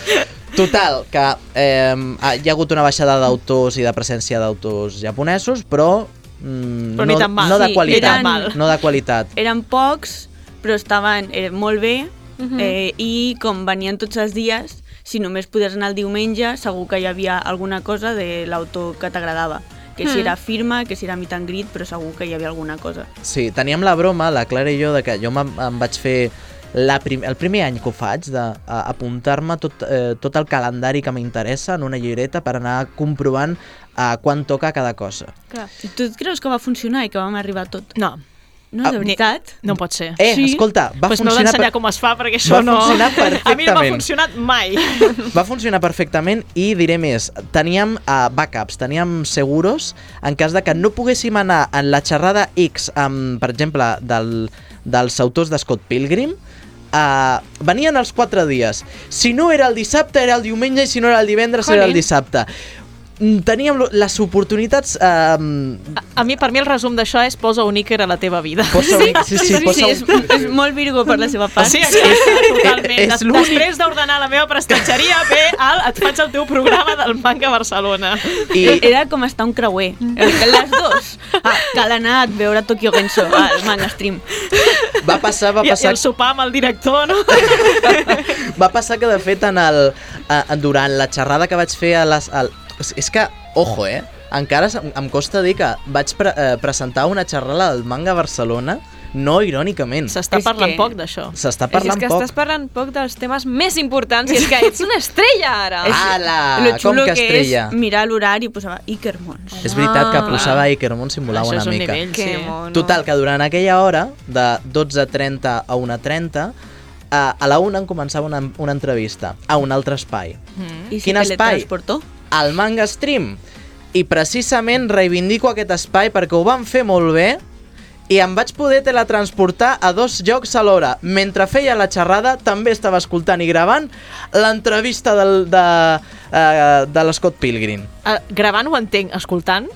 Total, que eh, hi ha hagut una baixada d'autors i de presència d'autors japonesos, però, mm, Però no, tan mal. no de Sí, qualitat. eren- No de qualitat. Eren pocs, però estaven eh, molt bé, Mhm. eh, i com venien tots els dies, si només podies anar el diumenge, segur que hi havia alguna cosa de l'autor que t'agradava. Que si Mm. era firma, que si era meet and greet, però segur que hi havia alguna cosa. Sí, teníem la broma, la Clara i jo, de que jo em, em vaig fer la prim el primer any que ho faig d'apuntar-me tot, eh, tot el calendari que m'interessa en una llibreta per anar comprovant eh, quan toca cada cosa. Clar. I tu et creus que va funcionar i que vam arribar tot? No. No, de Ah, veritat. No pot ser. Eh, Sí. escolta, va pues funcionar... d'ensenyar per- com es fa, perquè això Va no... funcionar (laughs) A mi no m'ha perfectament. funcionat mai. (laughs) Va funcionar perfectament i diré més, teníem uh, backups, teníem seguros en cas de que no poguéssim anar en la xerrada X, amb, per exemple, del, dels autors de Scott Pilgrim, uh, venien els quatre dies. Si no era el dissabte, era el diumenge, i si no era el divendres, era el dissabte. Mm, Teníem les oportunitats... Uh, A mi, per mi, el resum d'això és posa un Iker a la teva vida. posa un, sí, sí, Sí, posa és, un, és molt Virgo per la seva part. Sí, exacte, totalment. és Després d'ordenar la meva prestatgeria, bé, el, et faig el teu programa del Manga Barcelona. I, Era com estar un creuer. Les dos. Ah, cal anar a veure Tokyo Genso al manga stream. va passar, va I, I passar el sopar amb el director, no? Va passar que, de fet, en el, eh, durant la xerrada que vaig fer a les... Al, és- és que, ojo, eh? Encara em, costa dir que vaig pre, eh, presentar una xerrada del Manga Barcelona, no irònicament. S'està És parlant que- poc d'això. S'està És parlant que poc. estàs parlant poc dels temes més importants i és que ets una estrella ara. Ala, Lo com que que estrella. és mirar l'horari i posava Ikermons. És veritat que Ah. posava Ikermon simulava una és un mica. nivell, Que sí. mono. Total, que durant aquella hora, de 12.30 a 1.30, a, a la 1 em començava una, una entrevista a un altre espai. I si Quin espai? teletransportó? Al Manga Stream. I precisament reivindico aquest espai perquè ho van fer molt bé i em vaig poder teletransportar a dos llocs alhora. Mentre feia la xerrada, també estava escoltant i gravant l'entrevista del, de, uh, de l'Scott Pilgrim. Uh, gravant ho entenc, escoltant?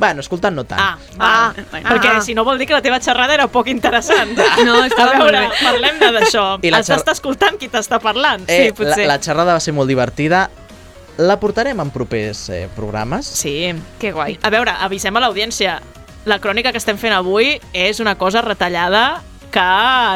Bueno, escoltant no tant. Ah, Ah, ah, bueno. perquè Ah. si no vol dir que la teva xerrada era poc interessant. No, estava A veure, molt bé. parlem-ne d'això. Has xer- d'estar escoltant qui t'està parlant. eh, sí, potser. la, la xerrada va ser molt divertida. La portarem en propers eh, programes. Sí. Que guai. A veure, avisem a l'audiència. La crònica que estem fent avui és una cosa retallada que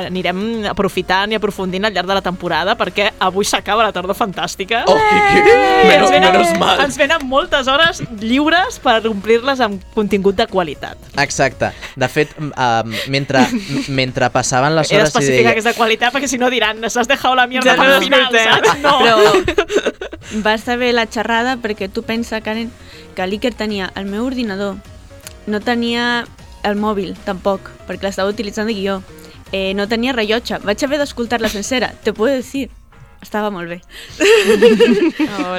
anirem aprofitant i aprofundint al llarg de la temporada perquè avui s'acaba la tardor fantàstica. Oh, que, que, I menos, ens venen, menos mal. Ens venen moltes hores lliures per omplir-les amb contingut de qualitat. Exacte. De fet, um, mentre, mentre passaven les He hores i d'especificar deia... que és de qualitat perquè si no diran nos has dejado la mierda Ja per no al final, saps? No. Però va estar bé la xerrada perquè tu pensa, Karen, que l'Iker tenia el meu ordinador, no tenia el mòbil, tampoc, perquè l'estava utilitzant de guió. Eh, no tenia rellotge. Vaig haver d'escoltar-la sencera. Te puedo decir. Estava molt bé.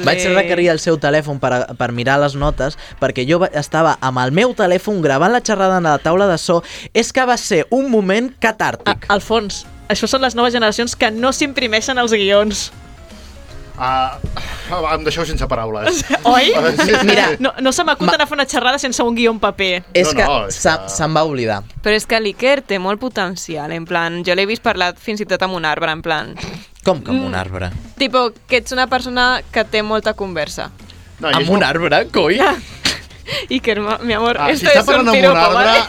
Vaig requerir el seu telèfon per, a- per mirar les notes perquè jo va- estava amb el meu telèfon gravant la xerrada a la taula de so. És que va ser un moment A, catàrtic. Alfons, això són les noves generacions que no s'imprimeixen els guions. Uh, em deixeu sense paraules. (laughs) Oi? Sí, (laughs) sí. Mira, no, no se m'acut Ma- anar a fer una xerrada sense un guió en paper. és no, que no, és se- que- se'n va oblidar. Però és que l'Iker té molt potencial, en plan, jo l'he vist parlar fins i tot amb un arbre, en plan... Com que amb Mm. un arbre? Tipo, que ets una persona que té molta conversa. No, Amb un molt- arbre, coi? (laughs) Iker, mi amor, Ah, esto si es un piropo, arbre, ¿vale?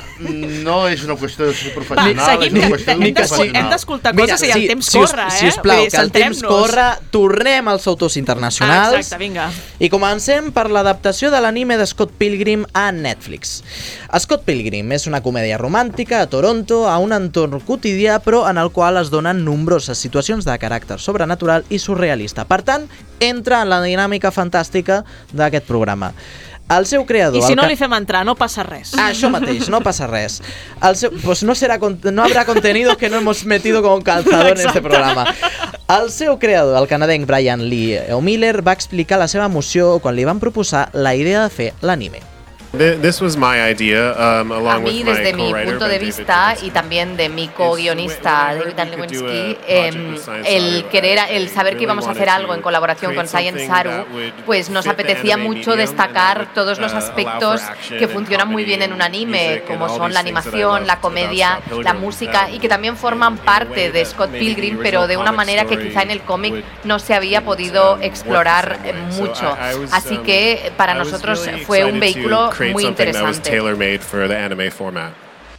no és una qüestió de ser Va, professional, seguim, és una qüestió hem d'un d'escol- hem professional. d'escoltar coses i el temps si us, corre, eh? Si us plau, que el temps corre, tornem als autors Ah, internacionals. exacte, vinga. I comencem per l'adaptació de l'anime de Scott Pilgrim a Netflix. Scott Pilgrim és una comèdia romàntica a Toronto a un entorn quotidià però en el qual es donen nombroses situacions de caràcter sobrenatural i surrealista. Per tant, entra en la dinàmica fantàstica d'aquest programa. El seu creador... I si no li fem entrar, no passa res. Ah, això mateix, no passa res. El seu, pues no, con- no habrá contenido que no hemos metido como calzador en este Exacte. programa. El seu creador, el canadenc Brian Lee O'Miller, va explicar la seva emoció quan li van proposar la idea de fer l'anime. Th- This was my idea, um, A along mí, with my desde mi co-writer, punto de David vista Dickinson. y también de mi co-guionista David Darlewinski, em, el Saru, querer, I el saber que really íbamos a hacer wanted algo en to colaboración con create Science something Saru, that would pues nos fit the apetecía anime mucho medium destacar and that todos would, los uh, allow aspectos for action que and funcionan muy bien en un comedy, anime, music and como all son la these things that I animación, la loved comedia, about Scott la Pilgrim, música um, y que también forman in a parte way de that Scott maybe the Pilgrim, original pero de una comic manera que story quizá en el cómic would- no se había wouldn't, podido um, work the explorar same way. So mucho. I- I was, Así um, que para I was nosotros really fue un excited to vehículo create muy something that was interesante. tailor-made for the anime format.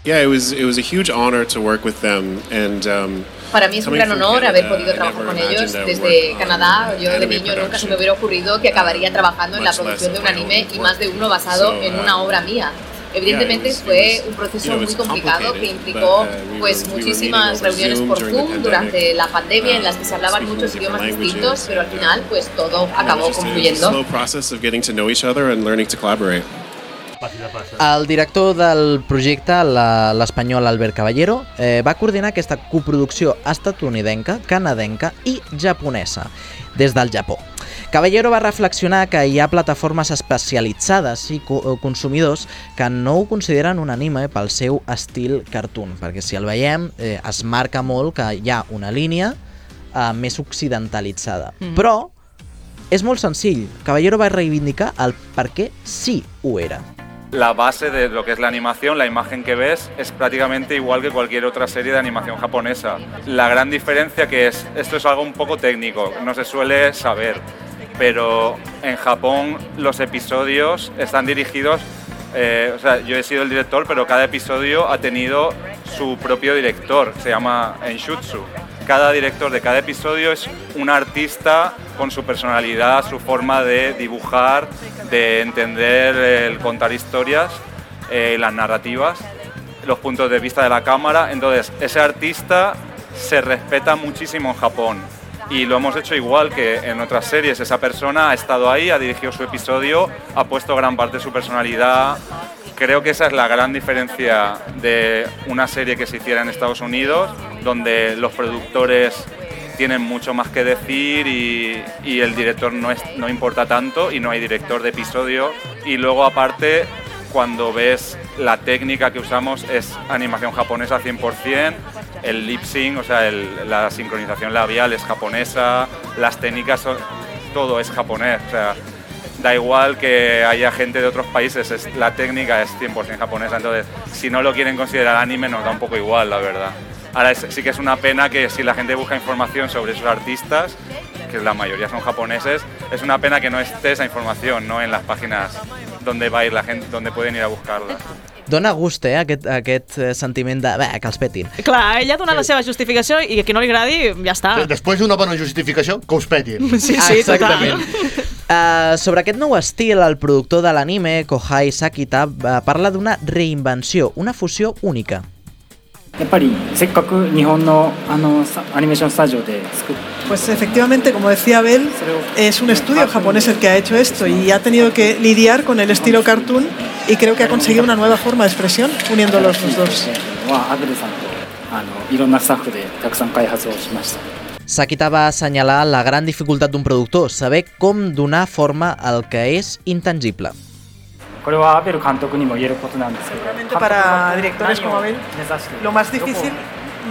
Yeah, it was it was a huge honor to work with them and um, Para mí es un gran honor haber podido trabajar con ellos desde Canadá. Yo de niño nunca se me hubiera ocurrido que acabaría trabajando en la producción de un anime y más de uno basado So, en uh, una obra mía. Evidentemente fue un proceso muy complicado que implicó uh, pues muchísimas reuniones por Zoom durante la pandemia en las que se uh, hablaban muchos idiomas distintos, pero al final pues todo acabó concluyendo. Passi de passa. El director del projecte, la- l'espanyol Albert Caballero, eh, va coordinar aquesta coproducció estatunidenca, canadenca i japonesa, des del Japó. Caballero va reflexionar que hi ha plataformes especialitzades i co eh, consumidors que no ho consideren un anime pel seu estil cartoon, perquè si el veiem eh, es marca molt que hi ha una línia eh, més occidentalitzada. Mhm. Però és molt senzill. Caballero va reivindicar el per què sí ho era. La base de lo que es la animación, la imagen que ves, es prácticamente igual que cualquier otra serie de animación japonesa. La gran diferencia que es, esto es algo un poco técnico, no se suele saber, pero en Japón los episodios están dirigidos, eh, o sea, yo he sido el director, pero cada episodio ha tenido su propio director, se llama Enshutsu. Cada director de cada episodio es un artista con su personalidad, su forma de dibujar, de entender el contar historias, eh, las narrativas, los puntos de vista de la cámara. Entonces, ese artista se respeta muchísimo en Japón y lo hemos hecho igual que en otras series. Esa persona ha estado ahí, ha dirigido su episodio, ha puesto gran parte de su personalidad. Creo que esa es la gran diferencia de una serie que se hiciera en Estados Unidos, donde los productores tienen mucho más que decir y, y el director no, es, no importa tanto y no hay director de episodio. Y luego aparte, cuando ves la técnica que usamos es animación japonesa 100%, el lip sync, o sea, el- la sincronización labial es japonesa, las técnicas, son- todo es japonés. O sea, da igual que haya gente de otros países, es, la técnica es 100% japonesa, entonces si no lo quieren considerar anime nos da un poco igual, la verdad. Ahora es- sí que es una pena que si la gente busca información sobre esos artistas, que la mayoría son japoneses, es una pena que no esté esa información ¿no? en las páginas donde va a ir la gente, donde pueden ir a buscarla. Dona gust, eh, aquest, aquest eh, sentiment de... Bé, que els petin. Clar, ella ha donat la seva justificació i a qui no li agradi, ja està. Després d'una bona justificació, que us petin. (laughs) Sí, sí, Exactament. Uh, sobre aquest nou estil, el productor de l'anime, Kohai Sakita, uh, parla d'una reinvenció, una fusió única. Pues efectivamente, como decía Abel, es un estudio japonés el que ha hecho esto y ha tenido que lidiar con el estilo cartoon y creo que ha conseguido una nueva forma de expresión uniendo los dos. Sakita va la gran dificultat d'un productor, saber com donar forma al que és intangible. これはアベル監督にも言えることなんですけど Realmente para directores como Abel, lo más difícil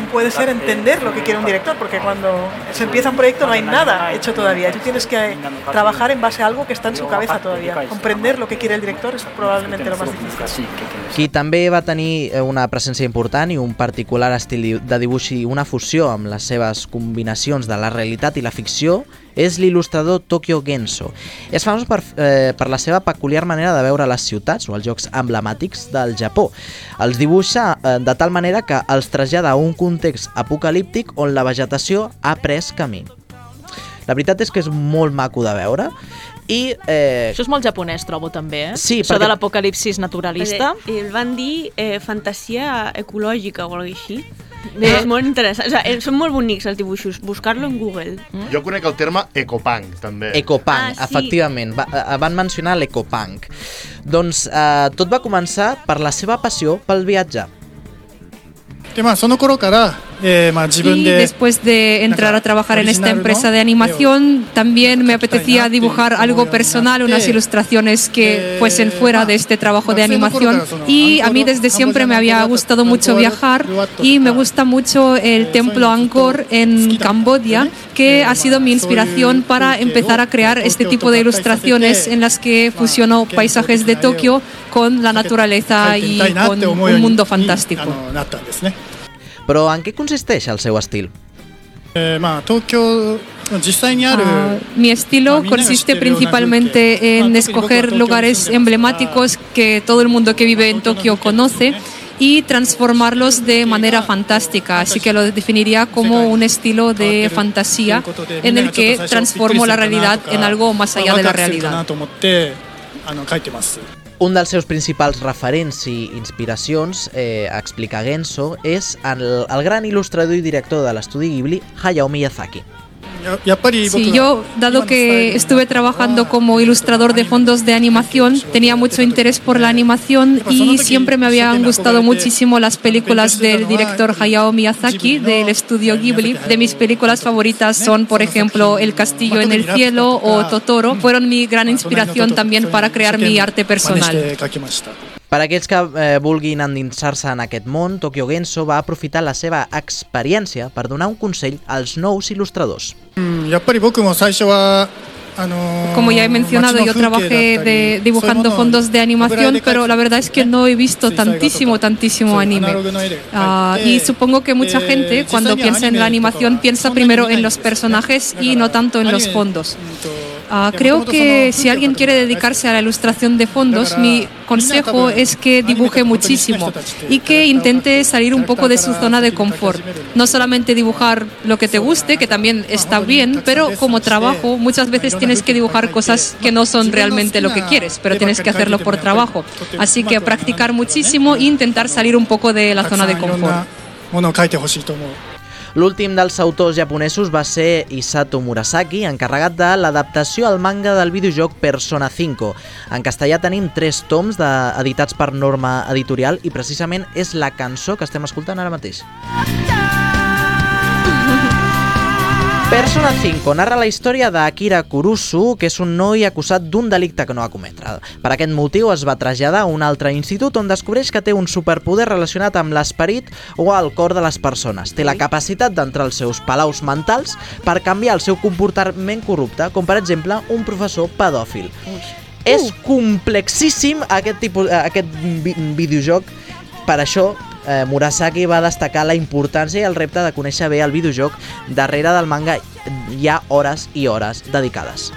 puede ser entender lo que quiere un director, porque cuando se empieza un proyecto no hay nada hecho todavía. Tú tienes que trabajar en base a algo que está en su cabeza todavía. Comprender lo que quiere el director es probablemente lo más difícil. Qui també va tenir eh, una presència important i un particular estil di- de dibuix i una fusió amb les seves combinacions de la realitat i la ficció és l'il·lustrador Tokyo Genso. És famós per, eh, per la seva peculiar manera de veure les ciutats o els jocs emblemàtics del Japó. Els dibuixa eh, de tal manera que els trasllada a un context apocalíptic on la vegetació ha pres camí. La veritat és que és molt maco de veure i... Eh, Això és molt japonès, trobo, també, eh? Sí, Això perquè- de l'apocalipsis naturalista. Perquè El van dir eh, fantasia ecològica o alguna cosa així. És molt interessant. O sigui, eh, són molt bonics els dibuixos. Buscar-lo en Google. Jo conec el terme ecopunk, també. Ecopunk, Ah, sí. efectivament. Va, eh, van mencionar l'ecopunk. Doncs eh, tot va començar per la seva passió pel viatge. でまあその頃から、えーまあ、自分 Y で después de entrar a trabajar en esta original, ¿no? empresa de animación, también me apetecía dibujar algo personal, unas ilustraciones que fuesen fuera de este trabajo de animación. Y a mí desde siempre me había gustado mucho viajar y me gusta mucho el templo Angkor en Camboya, que ha sido mi inspiración para empezar a crear este tipo de ilustraciones en las que fusiono paisajes de Tokio con la naturaleza y 描いてみたいなっ con て思うよう un に mundo あ fantástico. のなったんですね。 Però en què consisteix el seu estil? えーまあ、東京実際にある、 Ah, mi estilo consiste principalmente en escoger lugares emblemáticos que todo el mundo que vive en Tokio conoce y transformarlos de manera fantástica. Así que lo definiría como un estilo de fantasía en el que transformo la realidad en algo más allá de la ワクワクするか realidad. Un dels seus principals referents i inspiracions, eh, explica Genso, és el, el gran il·lustrador i director de l'estudi Ghibli, Hayao Miyazaki. Sí, yo, dado que estuve trabajando como ilustrador de fondos de animación, tenía mucho interés por la animación y siempre me habían gustado muchísimo las películas del director Hayao Miyazaki del estudio Ghibli. De mis películas favoritas son, por ejemplo, El castillo en el cielo o Totoro. Fueron mi gran inspiración también para crear mi arte personal. Per aquells que eh, vulguin endinsar-se en aquest món, Tokyo Genso va aprofitar la seva experiència per donar un consell als nous il·lustradors. うんやっぱり僕も最初はあのー Como ya he mencionado, yo 街の風景だったり trabajé de, dibujando fondos de animación, pero la verdad es que no he visto tantísimo, tantísimo anime. Ah, y supongo que mucha gente cuando piensa en la animación piensa primero en los personajes y no tanto en los fondos. Uh, creo que si alguien quiere dedicarse a la ilustración de fondos, mi consejo es que dibuje muchísimo y que intente salir un poco de su zona de confort. No solamente dibujar lo que te guste, que también está bien, pero como trabajo muchas veces tienes que dibujar cosas que no son realmente lo que quieres, pero tienes que hacerlo por trabajo. Así que practicar muchísimo e intentar salir un poco de la zona de confort. L'últim dels autors japonesos va ser Isato Murasaki, encarregat de l'adaptació al manga del videojoc Persona 5. En castellà tenim tres toms de, editats per norma editorial i precisament és la cançó que estem escoltant ara mateix. Yeah! Persona 5 narra la història d'Akira Kurusu, que és un noi acusat d'un delicte que no va cometre. Per aquest motiu es va traslladar a un altre institut on descobreix que té un superpoder relacionat amb l'esperit o el cor de les persones. Té la capacitat d'entrar als seus palaus mentals per canviar el seu comportament corrupte, com per exemple un professor pedòfil. És complexíssim aquest, tipus, aquest vi videojoc, per això eh, Murasaki va destacar la importància i el repte de conèixer bé el videojoc. Darrere del manga hi ha hores i hores dedicades.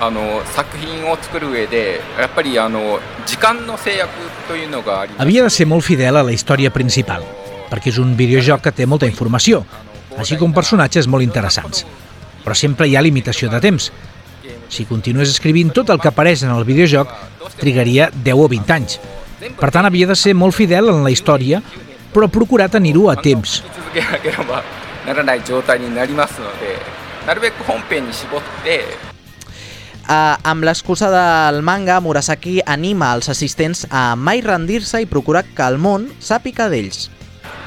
あの作品を作る上でやっぱりあの時間の制約というのがあり Havia de ser molt fidel a la història principal, perquè és un videojoc que té molta informació, així com personatges molt interessants. Però sempre hi ha limitació de temps. Si continués escrivint tot el que apareix en el videojoc, trigaria 10 o 20 anys. Per tant, havia de ser molt fidel en la història, però procurar tenir-ho a temps. 続けなければならない状態になりますのでなるべく本編に絞って Uh, amb l'excusa del manga, Murasaki anima els assistents a mai rendir-se i procurar que el món sàpiga d'ells.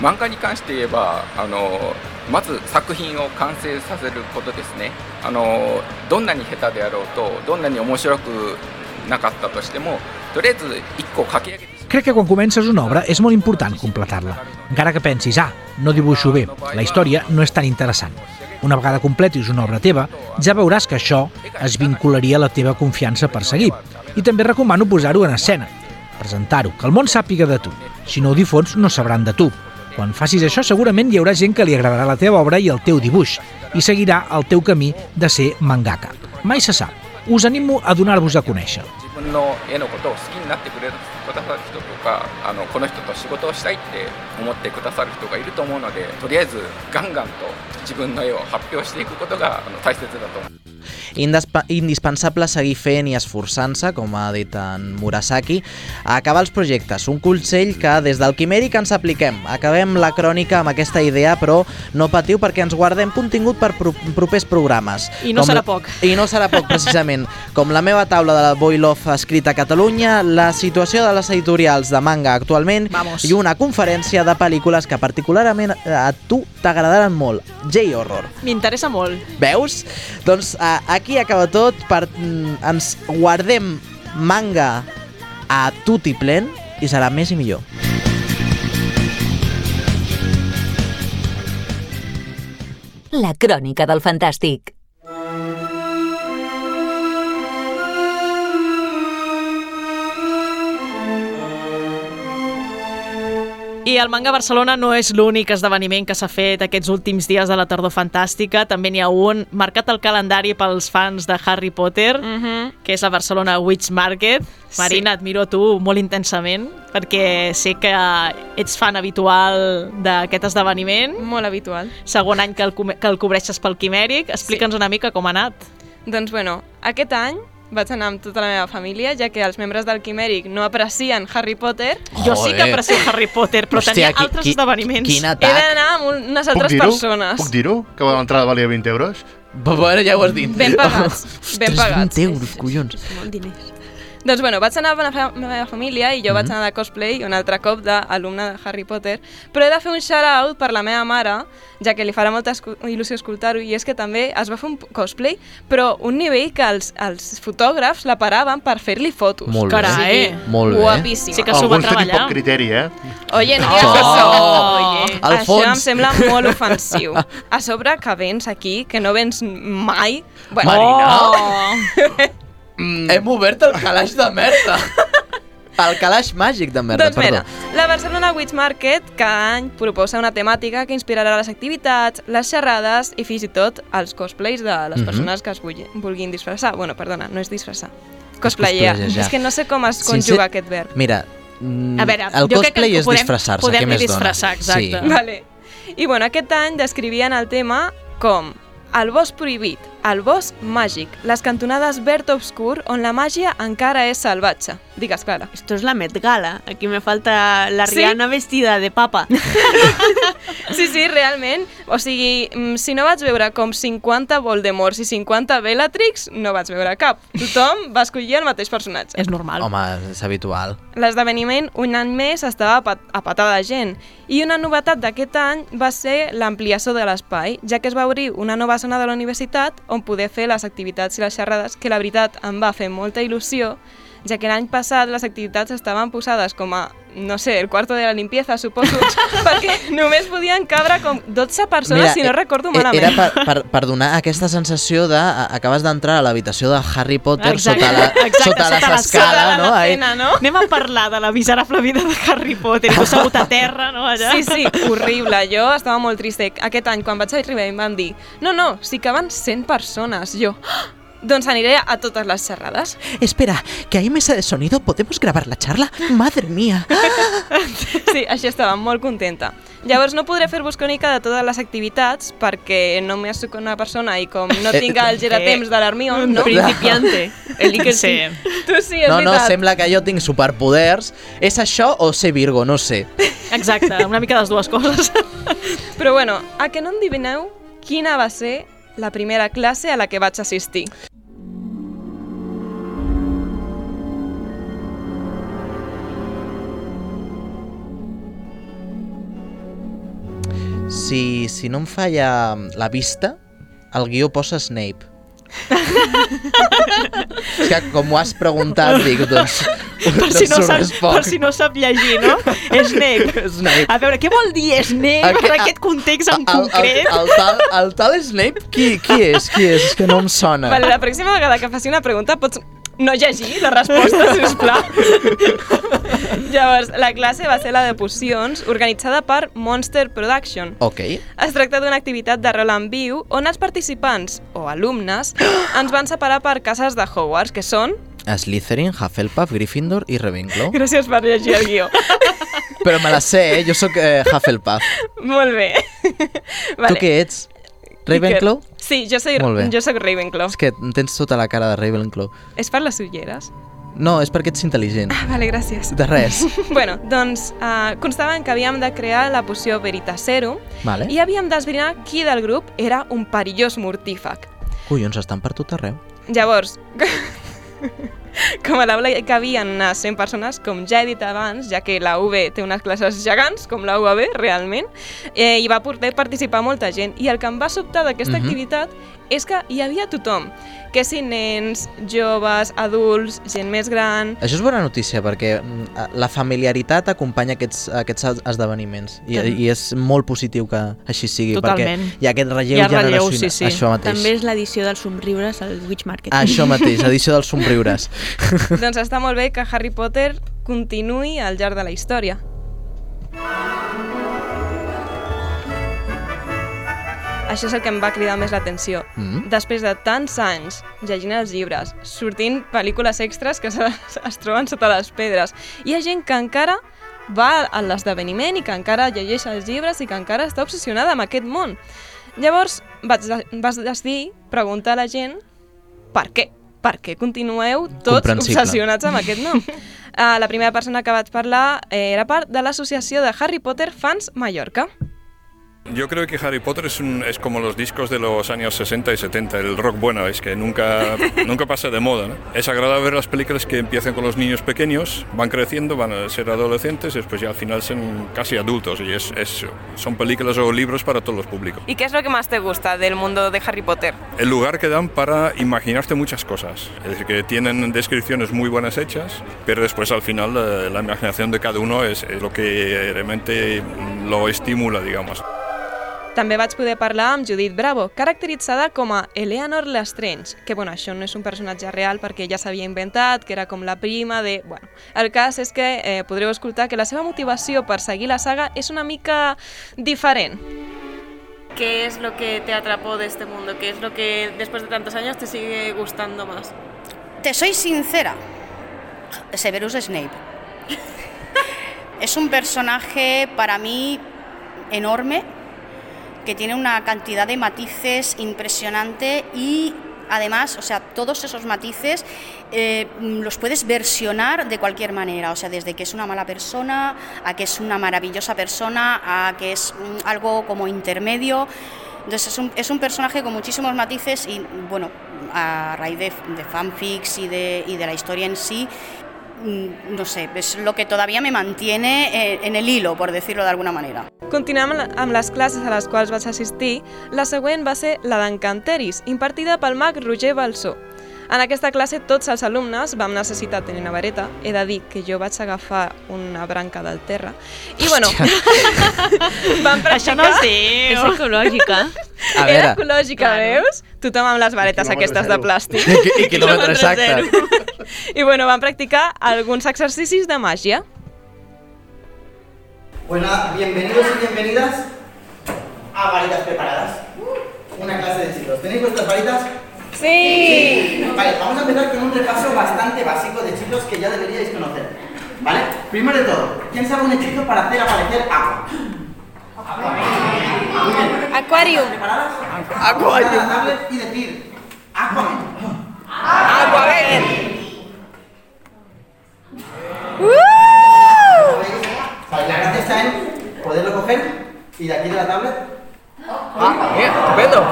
漫画に関して言えばあのまず作品を完成させることですねあのどんなに下手であろうとどんなに面白くなかったとしてもとりあえず1個書き上げて Crec que quan comences una obra és molt important completar-la. Encara que pensis, ah, no dibuixo bé, la història no és tan interessant. Una vegada completis una obra teva, ja veuràs que això es vincularia a la teva confiança per seguir. I també recomano posar-ho en escena, presentar-ho, que el món sàpiga de tu. Si no ho difons, no sabran de tu. Quan facis això, segurament hi haurà gent que li agradarà la teva obra i el teu dibuix, i seguirà el teu camí de ser mangaka. Mai se sap. Us animo a donar-vos a conèixer. 自分の絵のことを好きになってくれる 高きと。こかあのこの人と仕事をしたいって思ってくださる人がいると思うのでとりあえずガンガンと自分の絵を発表していくことがあの大切だと思う。 Indespa indispensable seguir fent i esforçant-se, com ha dit en Murasaki, a acabar els projectes. Un consell que des del Quimèric ens apliquem. Acabem la crònica amb aquesta idea, però no patiu perquè ens guardem contingut per pro propers programes. I no Com serà la- poc. I no serà poc, precisament. (laughs) Com la meva taula de la Boy Love escrita a Catalunya, la situació de les editorials de manga actualment Vamos. i una conferència de pel·lícules que particularment a tu t'agradaran molt. J-Horror. M'interessa molt. Veus? Doncs uh, aquí acaba tot. Per, mm, ens guardem manga a tutti plen i serà més i millor. La crònica del fantàstic. I el Manga Barcelona no és l'únic esdeveniment que s'ha fet aquests últims dies de la tardor fantàstica. També n'hi ha un marcat al calendari pels fans de Harry Potter, Mm -hmm. que és a Barcelona Witch Market. Marina, et miro a tu molt intensament, perquè sé que ets fan habitual d'aquest esdeveniment. Molt habitual. Segon any que el, que el cobreixes pel Quimèric. Explica'ns una mica com ha anat. Doncs bueno, aquest any vaig anar amb tota la meva família, ja que els membres del Quimèric no aprecien Harry Potter. Jo sí que aprecio Harry Potter, però Hòstia, tenia qui- altres qui- esdeveniments. quin He d'anar amb unes Puc altres dir-ho? persones. Puc dir-ho? Que l'entrada valia 20 euros? Bueno, ja ho has dit. Ben pagats, ben Ostres, pagats. 20 euros, collons. Molt diners. Doncs bueno, vaig anar amb la fa- meva família i jo vaig Mhm. anar de cosplay un altre cop d'alumne de Harry Potter, però he de fer un shout-out per la meva mare, ja que li farà molta il·lusió escoltar-ho, i és que també es va fer un cosplay, però un nivell que els, els fotògrafs la paraven per fer-li fotos. Molt bé. Carai, Molt bé. Guapíssima. Sí que s'ho va Alguns treballar. poc criteri, eh? Oye, no Oh! digues això. Oye, Al això fons. em sembla molt ofensiu. A sobre que vens aquí, que no vens mai... Bueno, Marina. Oh. (laughs) Mm. Hem obert el calaix de merda. (laughs) El calaix màgic de merda, doncs perdó. mira, la Barcelona Witch Market cada any proposa una temàtica que inspirarà les activitats, les xerrades i fins i tot els cosplays de les Mhm. persones que es vulgui- vulguin disfressar. Bueno, perdona, no és disfressar. Cosplayer. cosplayar. És que no sé com es Sincer- conjuga aquest verb. Mira, mm, A veure, el jo crec que cosplay és podem- disfressar-se, què podem més disfressar, dona? exacte. Vale. I bueno, aquest any descrivien el tema com el bosc prohibit, el bosc màgic, les cantonades verd obscur on la màgia encara és salvatge. Digues, Clara. Esto es la Met Gala. Aquí me falta la ¿Sí? Rihanna vestida de papa. (laughs) Sí, sí, realment. O sigui, mm, si no vaig veure com 50 Voldemorts i 50 Bellatrix, no vaig veure cap. Tothom va escollir el mateix personatge. És normal. Home, és habitual. L'esdeveniment un any més estava a pat- a patar de gent i una novetat d'aquest any va ser l'ampliació de l'espai, ja que es va obrir una nova zona de la universitat on poder fer les activitats i les xerrades, que la veritat em va fer molta il·lusió, ja que l'any passat les activitats estaven posades com a, no sé, el quarto de la limpieza, suposo, (laughs) perquè només podien cabre com 12 persones, si no eh, recordo eh, malament. Era per, per, per donar aquesta sensació de a- acabes d'entrar a l'habitació de Harry Potter Exacte, sota, la, exacte, sota, sota les la escales, no? Ai, no? Anem a parlar de la miserable vida de Harry Potter i tu assegut a terra, no, allà? Sí, sí, horrible. Jo estava molt trista. Aquest any, quan vaig arribar, em van dir no, no, sí que van 100 persones. Jo, "Ah, doncs aniré a totes les xerrades. Espera, que hay mesa de sonido, ¿podemos grabar la charla? Madre mía. (laughs) Sí, així estava molt contenta. Llavors no podré fer-vos crònica de totes les activitats perquè només soc una persona i com no (laughs) Eh, tinc el giratemps de l'Hermione, no? Principiante. (laughs) El Iker sí. Tu sí, és No, no, veritat. sembla que jo tinc superpoders. És això o ser Virgo? No sé. Exacte, una mica les dues coses. Però bueno, a que no endivineu quina va ser la primera classe a la que vaig assistir? Si, si no em falla la vista, el guió posa Snape. És (laughs) que com ho has preguntat, dic, doncs... per, si no doncs ho sap, per si no sap llegir, no? Snape. (laughs) Snape. A veure, què vol dir Snape Aqu- en aquest context en El, el, concret? el, tal, el tal Snape, qui, qui és? Qui és? És que no em sona. Vale, la pròxima vegada que faci una pregunta pots no llegir la resposta, (laughs) sisplau. Llavors, la classe va ser la de pocions, organitzada per Monster Production. Ok. Es tracta d'una activitat de rol en viu on els participants, o alumnes, (gasps) ens van separar per cases de Hogwarts, que són... Slytherin, Hufflepuff, Gryffindor i Ravenclaw. Gràcies per llegir el guió. Però me la sé, eh? Jo sóc eh, Hufflepuff. Molt bé. Tu què ets? Ravenclaw? Iker. Sí, jo, bé. jo soc Ravenclaw. És que tens tota la cara de Ravenclaw. És per les ulleres? No, és perquè ets intel·ligent. Ah, vale, gràcies. De res. (laughs) bueno, doncs uh, constava en que havíem de crear la poció Veritaserum Vale. i havíem d'esbrinar qui del grup era un perillós mortífag. Collons, estan per tot arreu. Llavors, (laughs) (laughs) com a l'aula hi cabien unes 100 persones, com ja he dit abans, ja que la UB té unes classes gegants, com la UAB, realment, eh, i va poder participar molta gent. I el que em va sobtar d'aquesta Mhm. activitat és que hi havia tothom, que si nens, joves, adults, gent més gran... Això és bona notícia perquè mm, la familiaritat acompanya aquests, aquests es- esdeveniments i, També. i és molt positiu que així sigui Totalment. perquè hi ha aquest relleu Hi ha relleu, generacional. sí, sí. Això mateix. També és l'edició dels somriures al Witch Market. Això mateix, edició dels somriures. (laughs) doncs està molt bé que Harry Potter continuï al llarg de la història. Això és el que em va cridar més l'atenció. Mm. Després de tants anys llegint els llibres, sortint pel·lícules extras que (laughs) se, es troben sota les pedres, hi ha gent que encara va a l'esdeveniment i que encara llegeix els llibres i que encara està obsessionada amb aquest món. Llavors vaig, vas decidir preguntar a la gent per què? Per què continueu tots obsessionats amb aquest nom? Uh, (laughs) la primera persona que vaig parlar era part de l'associació de Harry Potter Fans Mallorca. Yo creo que Harry Potter es, un- es como los discos de los años 60 y 70, el rock bueno, es que nunca, (laughs) nunca pasa de moda. ¿no? Es agradable ver las películas que empiezan con los niños pequeños, van creciendo, van a ser adolescentes y después ya al final son casi adultos y es, es- son películas o libros para todos los públicos. ¿Y qué es lo que más te gusta del mundo de Harry Potter? El lugar que dan para imaginarte muchas cosas, es decir, que tienen descripciones muy buenas hechas, pero después al final eh, la imaginación de cada uno es, es lo que realmente lo estimula, digamos. També vaig poder parlar amb Judith Bravo, caracteritzada com a Eleanor Lestrange, que bueno, això no és un personatge real perquè ja s'havia inventat, que era com la prima de... Bueno, el cas és que eh, podreu escoltar que la seva motivació per seguir la saga és una mica diferent. ¿Qué es lo que te atrapó de este mundo? ¿Qué es lo que después de tantos años te sigue gustando más? Te soy sincera, Severus Snape. (laughs) es un personaje para mí enorme, que tiene una cantidad de matices impresionante y además, o sea, todos esos matices eh, los puedes versionar de cualquier manera, o sea, desde que es una mala persona a que es una maravillosa persona, a que es mm, algo como intermedio. Entonces es un, es un personaje con muchísimos matices y bueno, a raíz de, de fanfics y de, y de la historia en sí, mm, no sé, es lo que todavía me mantiene eh, en el hilo, por decirlo de alguna manera. Continuem amb les classes a les quals vaig assistir. La següent va ser la d'Encanteris, impartida pel mag Roger Balsó. En aquesta classe tots els alumnes vam necessitar tenir una vareta. He de dir que jo vaig agafar una branca del terra. I bueno, (laughs) vam practicar... Això no diu. És ecològica. A Era veure. ecològica, veus? Tothom amb les varetes aquestes de plàstic. (laughs) I i quilòmetre exacte. I bueno, vam practicar alguns exercicis de màgia. Nada, bienvenidos y bienvenidas a Varitas Preparadas. Una clase de chicos. ¿Tenéis vuestras varitas? Sí. Vale, vamos a empezar con un repaso bastante básico de hechizos que ya deberíais conocer. ¿Vale? Primero de todo, ¿quién sabe un hechizo para hacer aparecer agua? La tablet y decir Aquaman. Aquaman. Vale, la gracia está en poderlo coger y de aquí de la tablet. Ah, bien, estupendo.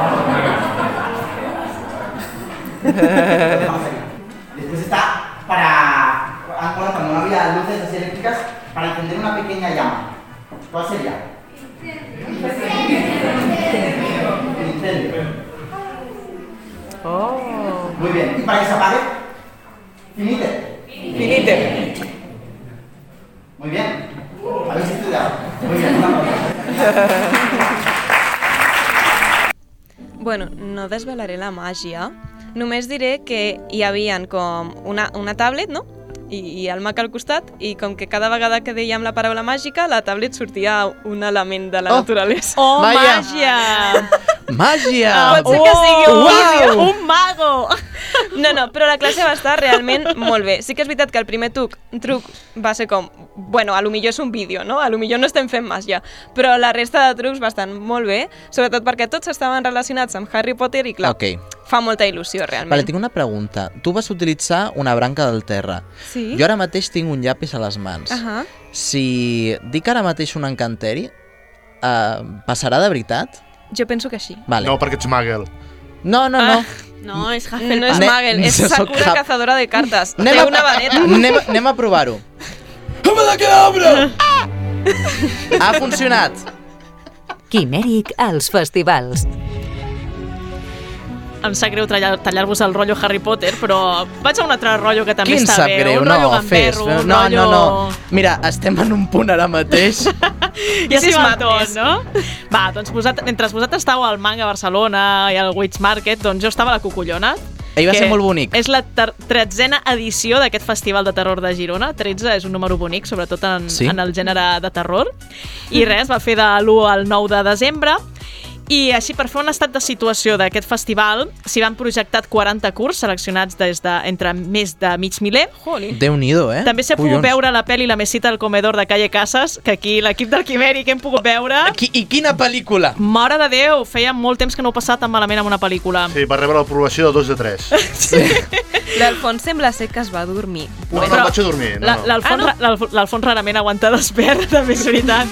(laughs) Después está para, bueno, cuando no había luces así eléctricas, para encender una pequeña llama. ¿Cuál sería? Incendio. Muy bien. ¿Y para que se apague? Finite. Finite. Muy bien. Habéis estudiado. Muy bien. (laughs) Bueno, no desvelaré la màgia, només diré que hi havien com una, una tablet, no? I, i el Mac al costat, i com que cada vegada que dèiem la paraula màgica, la tablet sortia un element de la Oh! naturalesa. Oh, màgia! Màgia! Pot ser que sigui un Oh, uau! un mago! (laughs) No, no, però la classe va estar realment molt bé. Sí que és veritat que el primer truc, truc va ser com, bueno, a lo millor és un vídeo, no? A lo millor no estem fent màgia, però la resta de trucs estan molt bé, sobretot perquè tots estaven relacionats amb Harry Potter i, clar, Ok. fa molta il·lusió, realment. Vale, tinc una pregunta. Tu vas utilitzar una branca del terra. Sí. Jo ara mateix tinc un llapis a les mans. Ahà. Si dic ara mateix un encanteri, uh, passarà de veritat? Jo penso que sí. Vale. No, perquè ets Muggle. No, no, no. No, és No Hufflepuff. és Ne- Magel, és (laughs) Sakura Huff- cazadora de cartes. Anem Té a- una vareta. (laughs) Anem, anem a provar-ho. ¡Home de cabra! Ha funcionat. Quimèric als festivals. Em sap greu tallar- tallar-vos el rotllo Harry Potter, però vaig a un altre rotllo que també Quin està bé. greu? un rotllo No, fes. gamberro, un No, rotllo... no, no. Mira, estem en un punt ara mateix. (laughs) Ja Sis s'hi va tot, no? Va, doncs posat, mentre vosaltres estàveu al Manga Barcelona i al Wits Market, doncs jo estava a la Cucullona. Ahir va ser molt bonic. És la tretzena edició d'aquest Festival de Terror de Girona. 13 és un número bonic, sobretot en, Sí. en el gènere de terror. I res, va fer de l'1 al 9 de desembre. I així, per fer un estat de situació d'aquest festival, s'hi van projectat 40 curs seleccionats des de, entre més de mig miler. Déu-n'hi-do, eh? També s'ha pogut veure la pel·li La mesita del comedor de Calle Casas, que aquí l'equip del Quimèric hem pogut veure. Qui, I quina pel·lícula? Mare de Déu, feia molt temps que no ho passava tan malament amb una pel·lícula. Sí, va rebre l'aprovació de 2 de 3. (laughs) (laughs) L'Alfons sembla ser que es va dormir. No, no, vaig a dormir. No, La- no. L'Alfons Ah, l'Alfons rarament aguanta despert, (laughs) també és veritat.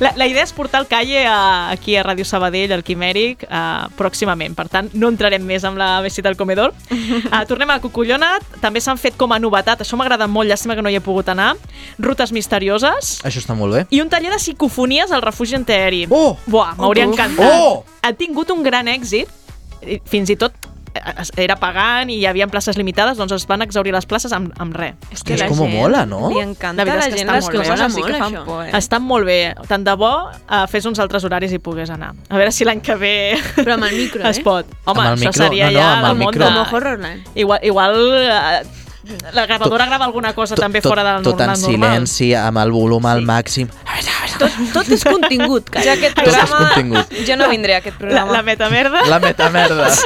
La, la idea és portar el Calle a, aquí a Ràdio Sabadell, al Quimèric, uh, pròximament. Per tant, no entrarem més amb la visita al comedor. Uh, tornem a Cucullona. També s'han fet com a novetat, això m'agrada molt, llàstima que no hi he pogut anar, rutes misterioses Això està molt bé. i un taller de psicofonies al refugi antiaeri. Oh! Buah, m'hauria Oh! encantat. Oh! Ha tingut un gran èxit, fins i tot eh, era pagant i hi havia places limitades, doncs es van exaurir les places amb, amb res. És que la Com gent mola, no? Li encanta La a la és gent està les coses així Mola que fan molt, por. Eh? Està molt bé. Tant de bo uh, fes uns altres horaris i pogués anar. A veure si l'any que ve Però amb el micro, (laughs) es eh? pot. Home, Amb el això micro, seria no, no, ja amb el el món micro. de... Como Horrorland. Igual, igual uh, la gravadora grava alguna cosa també tot, fora del tot en normal. normal. silenci, amb el volum al màxim. Tot, tot és contingut, Ja aquest Tot és programa... contingut. Jo no vindré a aquest La, programa. la metamerda. La metamerda. (laughs)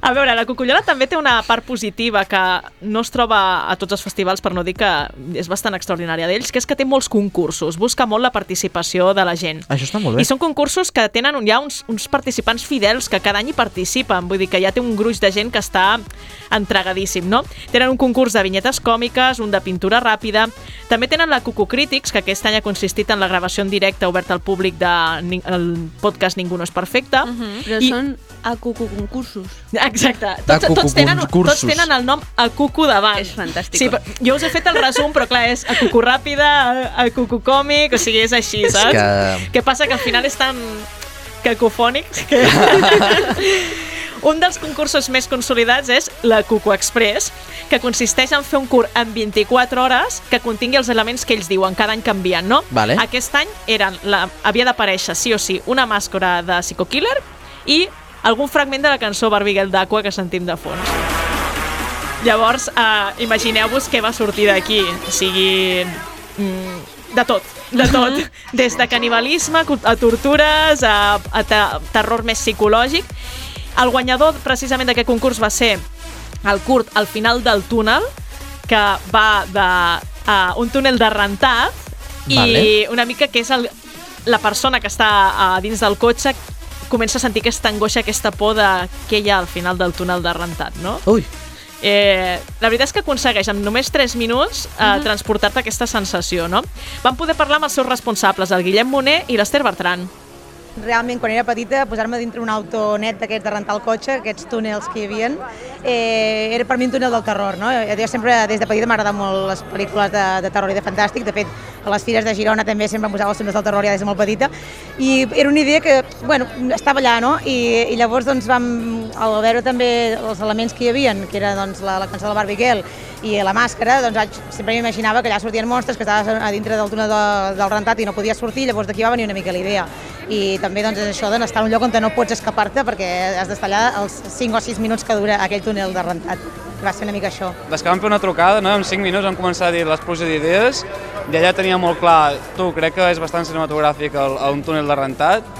A veure, la Cucullola també té una part positiva que no es troba a tots els festivals, per no dir que és bastant extraordinària d'ells, que és que té molts concursos, busca molt la participació de la gent. Això està molt bé. I són concursos que tenen un- ja uns, uns participants fidels que cada any hi participen, vull dir que ja té un gruix de gent que està entregadíssim, no? Tenen un concurs de vinyetes còmiques, un de pintura ràpida, també tenen la Cucu Crítics, que aquest any ha consistit en la gravació en directe oberta al públic del el podcast Ningú no és perfecte. Però I- són a cucu concursos. Exacte. De Tots, tots, tenen, tots tenen el nom a cucu davant. És fantàstic. Sí, jo us he fet el resum, però clar, és a cucu ràpida, a, a cucu còmic, o sigui, és així, És saps? que- Què passa? Que al final és tan cacofònic que... (laughs) Un dels concursos més consolidats és la Cucu Express, que consisteix en fer un curt en 24 hores que contingui els elements que ells diuen, cada any canvien, no? Vale. Aquest any eren la, havia d'aparèixer sí o sí una màscara de Psycho Killer i algun fragment de la cançó Barbie Girl d'Aqua que sentim de fons. Llavors, eh, imagineu-vos què va sortir d'aquí. O sigui, mm, de tot, de tot. (laughs) Des de canibalisme a tortures, a, a te terror més psicològic. El guanyador, precisament, d'aquest concurs va ser el curt al final del túnel, que va de uh, un túnel de rentat i Vale. una mica que és el, la persona que està uh, dins del cotxe comença a sentir aquesta angoixa, aquesta por de què hi ha al final del túnel de rentat, no? Ui. Eh, la veritat és que aconsegueix amb només 3 minuts eh, transportar-te aquesta sensació, no? Vam poder parlar amb els seus responsables, el Guillem Moner i l'Ester Bertran. Realment, quan era petita, posar-me dintre un auto net d'aquests de rentar el cotxe, aquests túnels que hi havia, eh, era per mi un túnel del terror. No? Jo sempre, des de petita, m'agraden molt les pel·lícules de, de terror i de fantàstic. De fet, a les fires de Girona també sempre em posava els túnels del terror ja des de molt petita. I era una idea que, bueno, estava allà, no? I, i llavors, doncs, vam, veure també els elements que hi havia, que era doncs, la, la cançó del Barbie i la màscara, doncs sempre m'imaginava que allà sortien monstres, que estaves a dintre del túnel de, del rentat i no podies sortir, llavors d'aquí va venir una mica la idea. I també doncs, és això d'estar en un lloc on no pots escapar-te perquè has d'estar allà els 5 o 6 minuts que dura aquell túnel de rentat. Va ser una mica això. Des que vam fer una trucada, no? en 5 minuts vam començar a dir les pluges d'idees i allà tenia molt clar, tu, crec que és bastant cinematogràfic el, un túnel de rentat,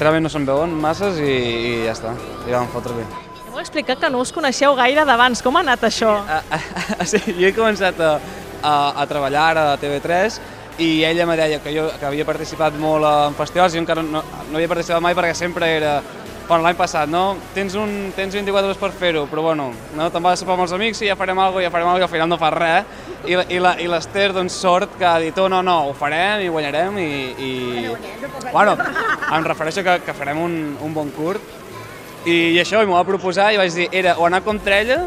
realment no se'n veuen masses i, i ja està, i vam fotre bé. M'ho explicat que no us coneixeu gaire d'abans. Com ha anat això? Sí, jo he començat a, a, a treballar ara a TV3 i ella me deia que jo que havia participat molt en festivals i encara no, no havia participat mai perquè sempre era bueno, l'any passat, no? Tens, un, tens 24 hores per fer-ho, però bueno, no? te'n vas a sopar amb els amics i ja farem alguna cosa, ja farem alguna cosa, i al final no fas res. I, la- i la- i l'Ester, doncs, sort que ha dit, oh, no, no, ho farem i guanyarem i... i... Bueno, em refereixo que, que farem un, un bon curt. I, i això, m'ho va proposar i vaig dir, era o anar contra ella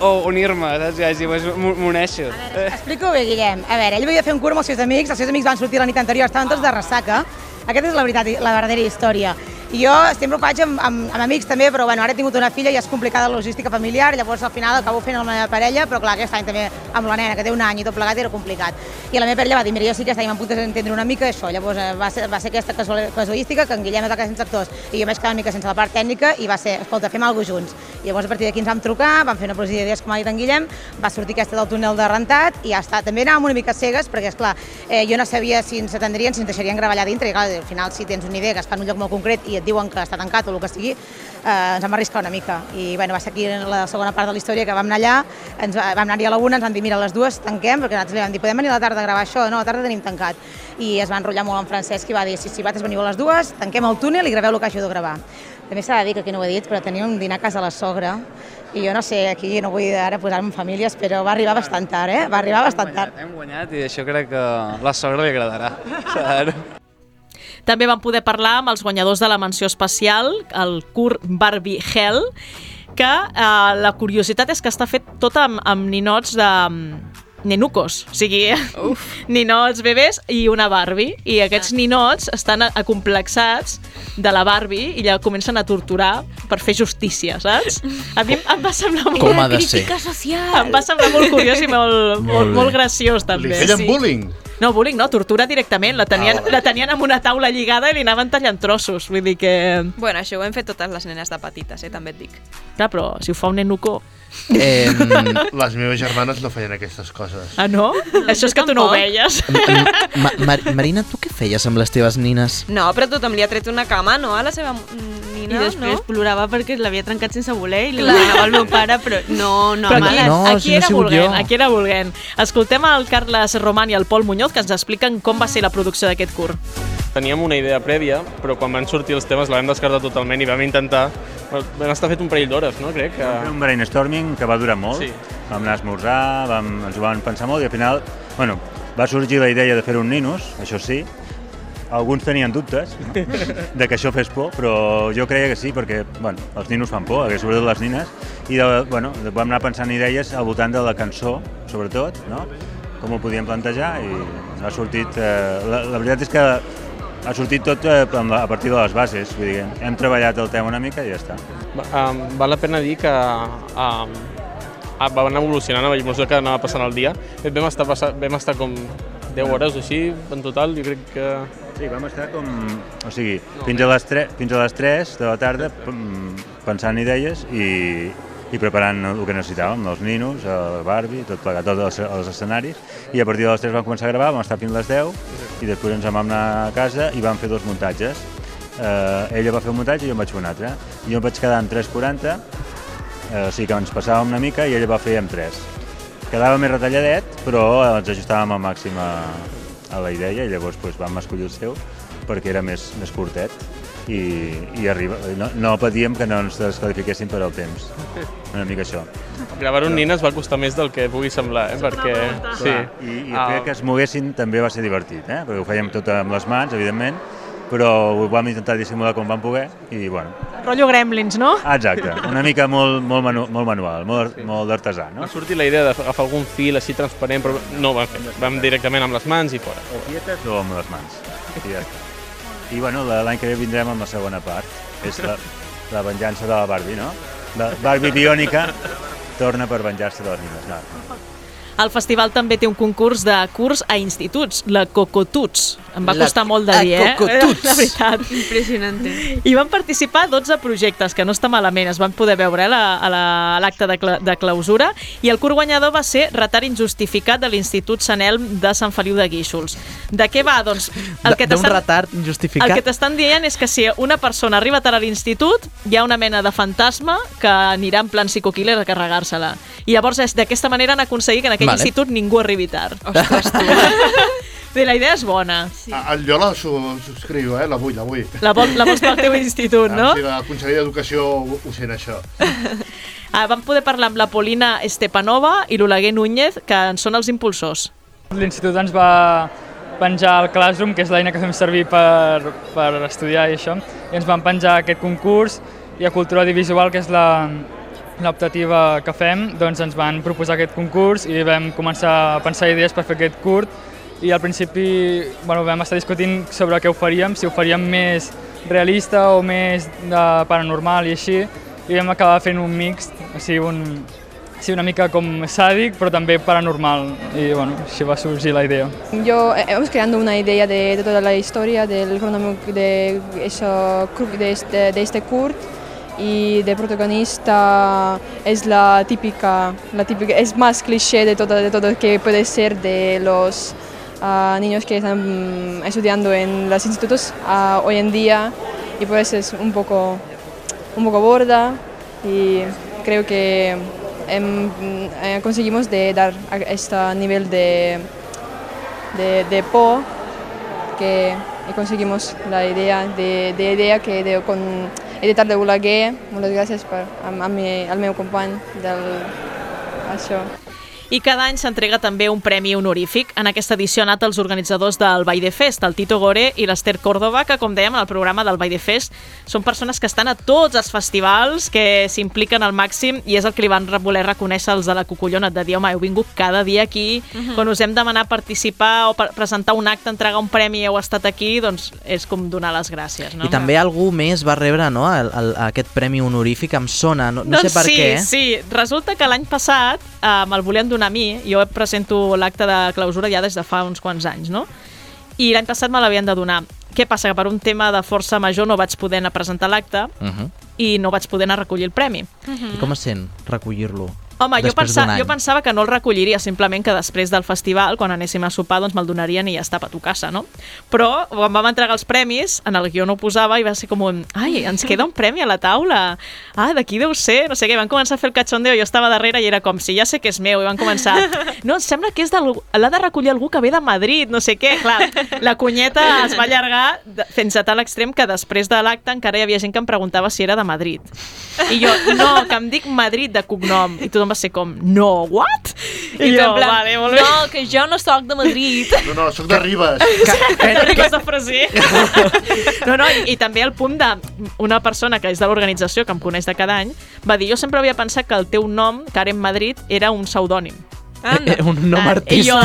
o unir-me, saps? I vaig dir, m'ho- m'uneixo. Explico bé, Guillem. A veure, ell volia fer un curt amb els seus amics, els seus amics van sortir la nit anterior, estaven tots de ressaca. Aquesta és la veritat, la verdadera història. Jo sempre ho faig amb, amb, amb amics també, però bueno, ara he tingut una filla i és complicada la logística familiar, llavors al final acabo fent amb la meva parella, però clar, aquest any també amb la nena, que té un any i tot plegat, era complicat. I la meva parella va dir, mira, jo sí que aquest any me'n puc entendre una mica això, llavors eh, va ser, va ser aquesta casuística que en Guillem es va sense actors i jo vaig quedar una mica sense la part tècnica i va ser, escolta, fem alguna junts. I llavors a partir d'aquí ens vam trucar, vam fer una proposició d'idees com ha dit en Guillem, va sortir aquesta del túnel de rentat i ja està. També anàvem una mica cegues perquè, és clar, eh, jo no sabia si ens atendrien, si ens deixarien gravar allà dintre i clar, al final si tens una idea que es fa en un lloc molt concret i et diuen que està tancat o el que sigui, eh, ens vam arriscar una mica. I bueno, va ser aquí la segona part de la història que vam anar allà, ens, va- vam anar-hi a la una, ens van dir, mira, a les dues tanquem, perquè nosaltres li vam dir, podem venir a la tarda a gravar això? No, a la tarda tenim tancat. I es va enrotllar molt en Francesc i va dir, sí, sí, vosaltres veniu a les dues, tanquem el túnel i graveu el que hagi de gravar. També s'ha de dir que aquí no ho he dit, però tenia un dinar a casa la sogra i jo no sé, aquí no vull ara posar-me en famílies, però va arribar bastant tard, eh? Va arribar bastant tard. Hem guanyat i això crec que la sogra li agradarà. (laughs) També vam poder parlar amb els guanyadors de la menció especial, el Kurt Barbie Hell, que eh, la curiositat és que està fet tot amb, amb ninots de nenucos, o sigui, Uf. (laughs) ninots bebès i una Barbie, i aquests ninots estan acomplexats de la Barbie i ja comencen a torturar per fer justícia, saps? A mi em va semblar molt... Com ha de ser. Social. Em va semblar molt curiós i molt, Molt molt, molt graciós, també. Li feien bullying. No, bullying no, tortura directament. La tenien, Ah, vale. la tenien amb una taula lligada i li anaven tallant trossos. Vull dir que... Bueno, això ho hem fet totes les nenes de petites, eh, també et dic. Clar, però si ho fa un nenuco... Eh, (laughs) Les meves germanes no feien aquestes coses. Ah, no? Això és que tu no ho veies. Ma Mar Marina, tu què feies amb les teves nines? No, però tothom li ha tret una cama, no? A la seva mm, I nina, després no? plorava perquè l'havia trencat sense voler i li Clar. demanava al meu pare, però no, no, Però aquí, no, aquí si no era jo. aquí era volent. Escoltem el Carles Roman i el Pol Muñoz que ens expliquen com va ser la producció d'aquest curt. Teníem una idea prèvia, però quan van sortir els temes la vam descartar totalment i vam intentar... Vam estar fet un parell d'hores, no? Crec que... Vam fer un brainstorming que va durar molt. Sí. Vam anar a esmorzar, vam, ens ho vam pensar molt i al final, bueno, va sorgir la idea de fer un ninos, això sí. Alguns tenien dubtes no? (laughs) de que això fes por, però jo creia que sí, perquè bueno, els ninos fan por, que sobretot les nines, i de, bueno, vam anar pensant idees al voltant de la cançó, sobretot, no? com ho podíem plantejar, i ha sortit... Eh, la, la veritat és que ha sortit tot eh, la- a partir de les bases, vull dir, hem treballat el tema una mica i ja està. Va- Um, val la pena dir que um, ah, va anar evolucionant a mesura que anava passant el dia. Fet, Vam estar, passant, vam estar com 10 hores o així, en total, jo crec que... Sí, vam estar com... O sigui, fins a les 3, fins a les 3 de la tarda mm, pensant idees i, i preparant el que necessitàvem, els ninos, el Barbie, tot plegat, tots els, els escenaris, i a partir de les 3 vam començar a gravar, vam estar fins les 10, i després ens en vam anar a casa i vam fer dos muntatges. Eh, ella va fer un muntatge i jo en vaig fer un altre. Jo em vaig quedar en 3.40, eh, o sigui que ens passàvem una mica i ella va fer en 3. Quedava més retalladet, però ens ajustàvem al màxim a, a la idea i llavors doncs, vam escollir el seu perquè era més, més curtet i, i arriba, no, no patíem que no ens descalifiquessin per al temps. Una mica això. Gravar un nines va costar més del que pugui semblar, eh? perquè... Sí. Clar, I, i Ah, fer que es moguessin també va ser divertit, eh? perquè ho fèiem tot amb les mans, evidentment, però ho vam intentar dissimular com vam poder i bueno, Rotllo Gremlins, no? exacte, una mica molt, molt, manu molt manual, molt, molt d'artesà, no? Va sortir la idea d'agafar algun fil així transparent, però no ho vam fer. Vam directament amb les mans i fora. O quietes o amb les mans. I ja està. I bueno, la- l'any que ve vindrem amb la segona part. És la, la venjança de la Barbie, no? La Barbie biònica torna per venjar-se de les nines. No. El festival també té un concurs de curs a instituts, la Cocotuts. Em va La- costar molt de dir, eh? Cocotuts. (laughs) La veritat. Impressionante. I van participar 12 projectes, que no està malament, es van poder veure eh, la- a la- l'acte de, cla de clausura, i el curt guanyador va ser Retard injustificat de l'Institut Sant Elm de Sant Feliu de Guíxols. De què va? Doncs el que D'un retard injustificat? el que t'estan dient és que si una persona arriba tard a l'institut, hi ha una mena de fantasma que anirà en plan psicoquiller a carregar-se-la. I llavors és d'aquesta manera han aconseguit que en aquell Vale. institut ningú arribi tard. Ostres, tu. (laughs) Bé, la idea és bona. Sí. Jo la su subscriu, eh? La vull, la vull. La, vol, la vols pel teu institut, no? Si la Conselleria d'Educació ho, ho sent, això. Ah, vam poder parlar amb la Polina Estepanova i l'Oleguer Núñez, que en són els impulsors. L'institut ens va penjar el Classroom, que és l'eina que fem servir per, per estudiar i això, i ens van penjar aquest concurs i a Cultura Audiovisual, que és la, l'optativa que fem, doncs ens van proposar aquest concurs i vam començar a pensar idees per fer aquest curt. I al principi bueno, vam estar discutint sobre què ho faríem, si ho faríem més realista o més de paranormal i així, i vam acabar fent un mix, o sigui, un, sí, una mica com sàdic, però també paranormal, i bueno, així va sorgir la idea. Yo eh, hemos creando una idea de, de toda la historia del cronómetro de, eso, de, este, de este Kurt y de protagonista es la típica, la típica es más cliché de todo, de todo que puede ser de los ah, niños que están mm, estudiando en los institutos ah, hoy en día. Y pues es un poco, un poco borda y creo que em, eh, conseguimos de dar este nivel de, de, po que y conseguimos la idea de, de idea que con editar de Balaguer, moltes gràcies per, a, a mi, al meu company del, això. I cada any s'entrega també un premi honorífic. En aquesta edició han anat els organitzadors del Ball de Fest, el Tito Gore i l'Ester Córdoba, que, com dèiem, en el programa del Ball de Fest són persones que estan a tots els festivals, que s'impliquen al màxim, i és el que li van voler reconèixer els de la Cucullona, de dir, home, heu vingut cada dia aquí, uh Mhm. -huh. quan us hem demanat participar o per presentar un acte, entregar un premi i heu estat aquí, doncs és com donar les gràcies, no? I també algú més va rebre no, el, el, aquest premi honorífic, em sona, no, no doncs sé per sí, què. sí, resulta que l'any passat eh, me'l volien donar a mi, jo presento l'acte de clausura ja des de fa uns quants anys, no? I l'any passat me l'havien de donar. Què passa? Que per un tema de força major no vaig poder anar a presentar l'acte Uh -huh. i no vaig poder anar a recollir el premi. I com es sent recollir-lo? Home, jo, després pensa, d'un any? jo pensava que no el recolliria, simplement que després del festival, quan anéssim a sopar, doncs me'l donarien i ja està a tu casa, no? Però quan vam entregar els premis, en el guió no ho posava i va ser com un... Ai, ens queda un premi a la taula. Ah, d'aquí deu ser, no sé què. Van començar a fer el cachondeo, jo estava darrere i era com, si ja sé que és meu, i van començar... (laughs) No, em sembla que és de l'ha de recollir algú que ve de Madrid, no sé què. Clar, la cunyeta es va allargar fins a tal extrem que després de l'acte encara hi havia gent que em preguntava si era de Madrid. I jo, no, que em dic Madrid de cognom. I tothom va ser com, no, what? I, I jo, en plan, vale, molt bé. no, que jo no sóc de Madrid. No, no, sóc de Ribes. Ribes de Freser. (laughs) No, no, i, i també el punt de una persona que és de l'organització, que em coneix de cada any, va dir, jo sempre havia pensat que el teu nom, Karen Madrid, era un pseudònim. Eh, (laughs) un nom I artístic. jo,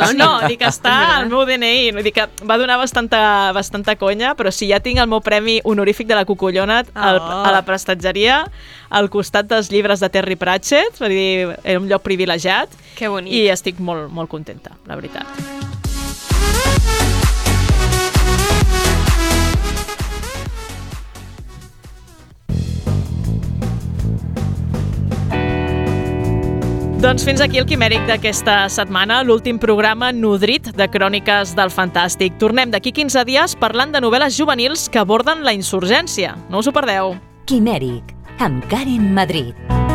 doncs no, dic que està al meu DNI. Vull dir que va donar bastanta, bastanta conya, però si ja tinc el meu premi honorífic de la Cucullona al, Oh. a la prestatgeria, al costat dels llibres de Terry Pratchett, vull dir, era un lloc privilegiat. Que bonic. I estic molt, molt contenta, la veritat. Doncs fins aquí el quimèric d'aquesta setmana, l'últim programa nodrit de Cròniques del Fantàstic. Tornem d'aquí 15 dies parlant de novel·les juvenils que aborden la insurgència. No us ho perdeu. Quimèric, amb Karen Madrid.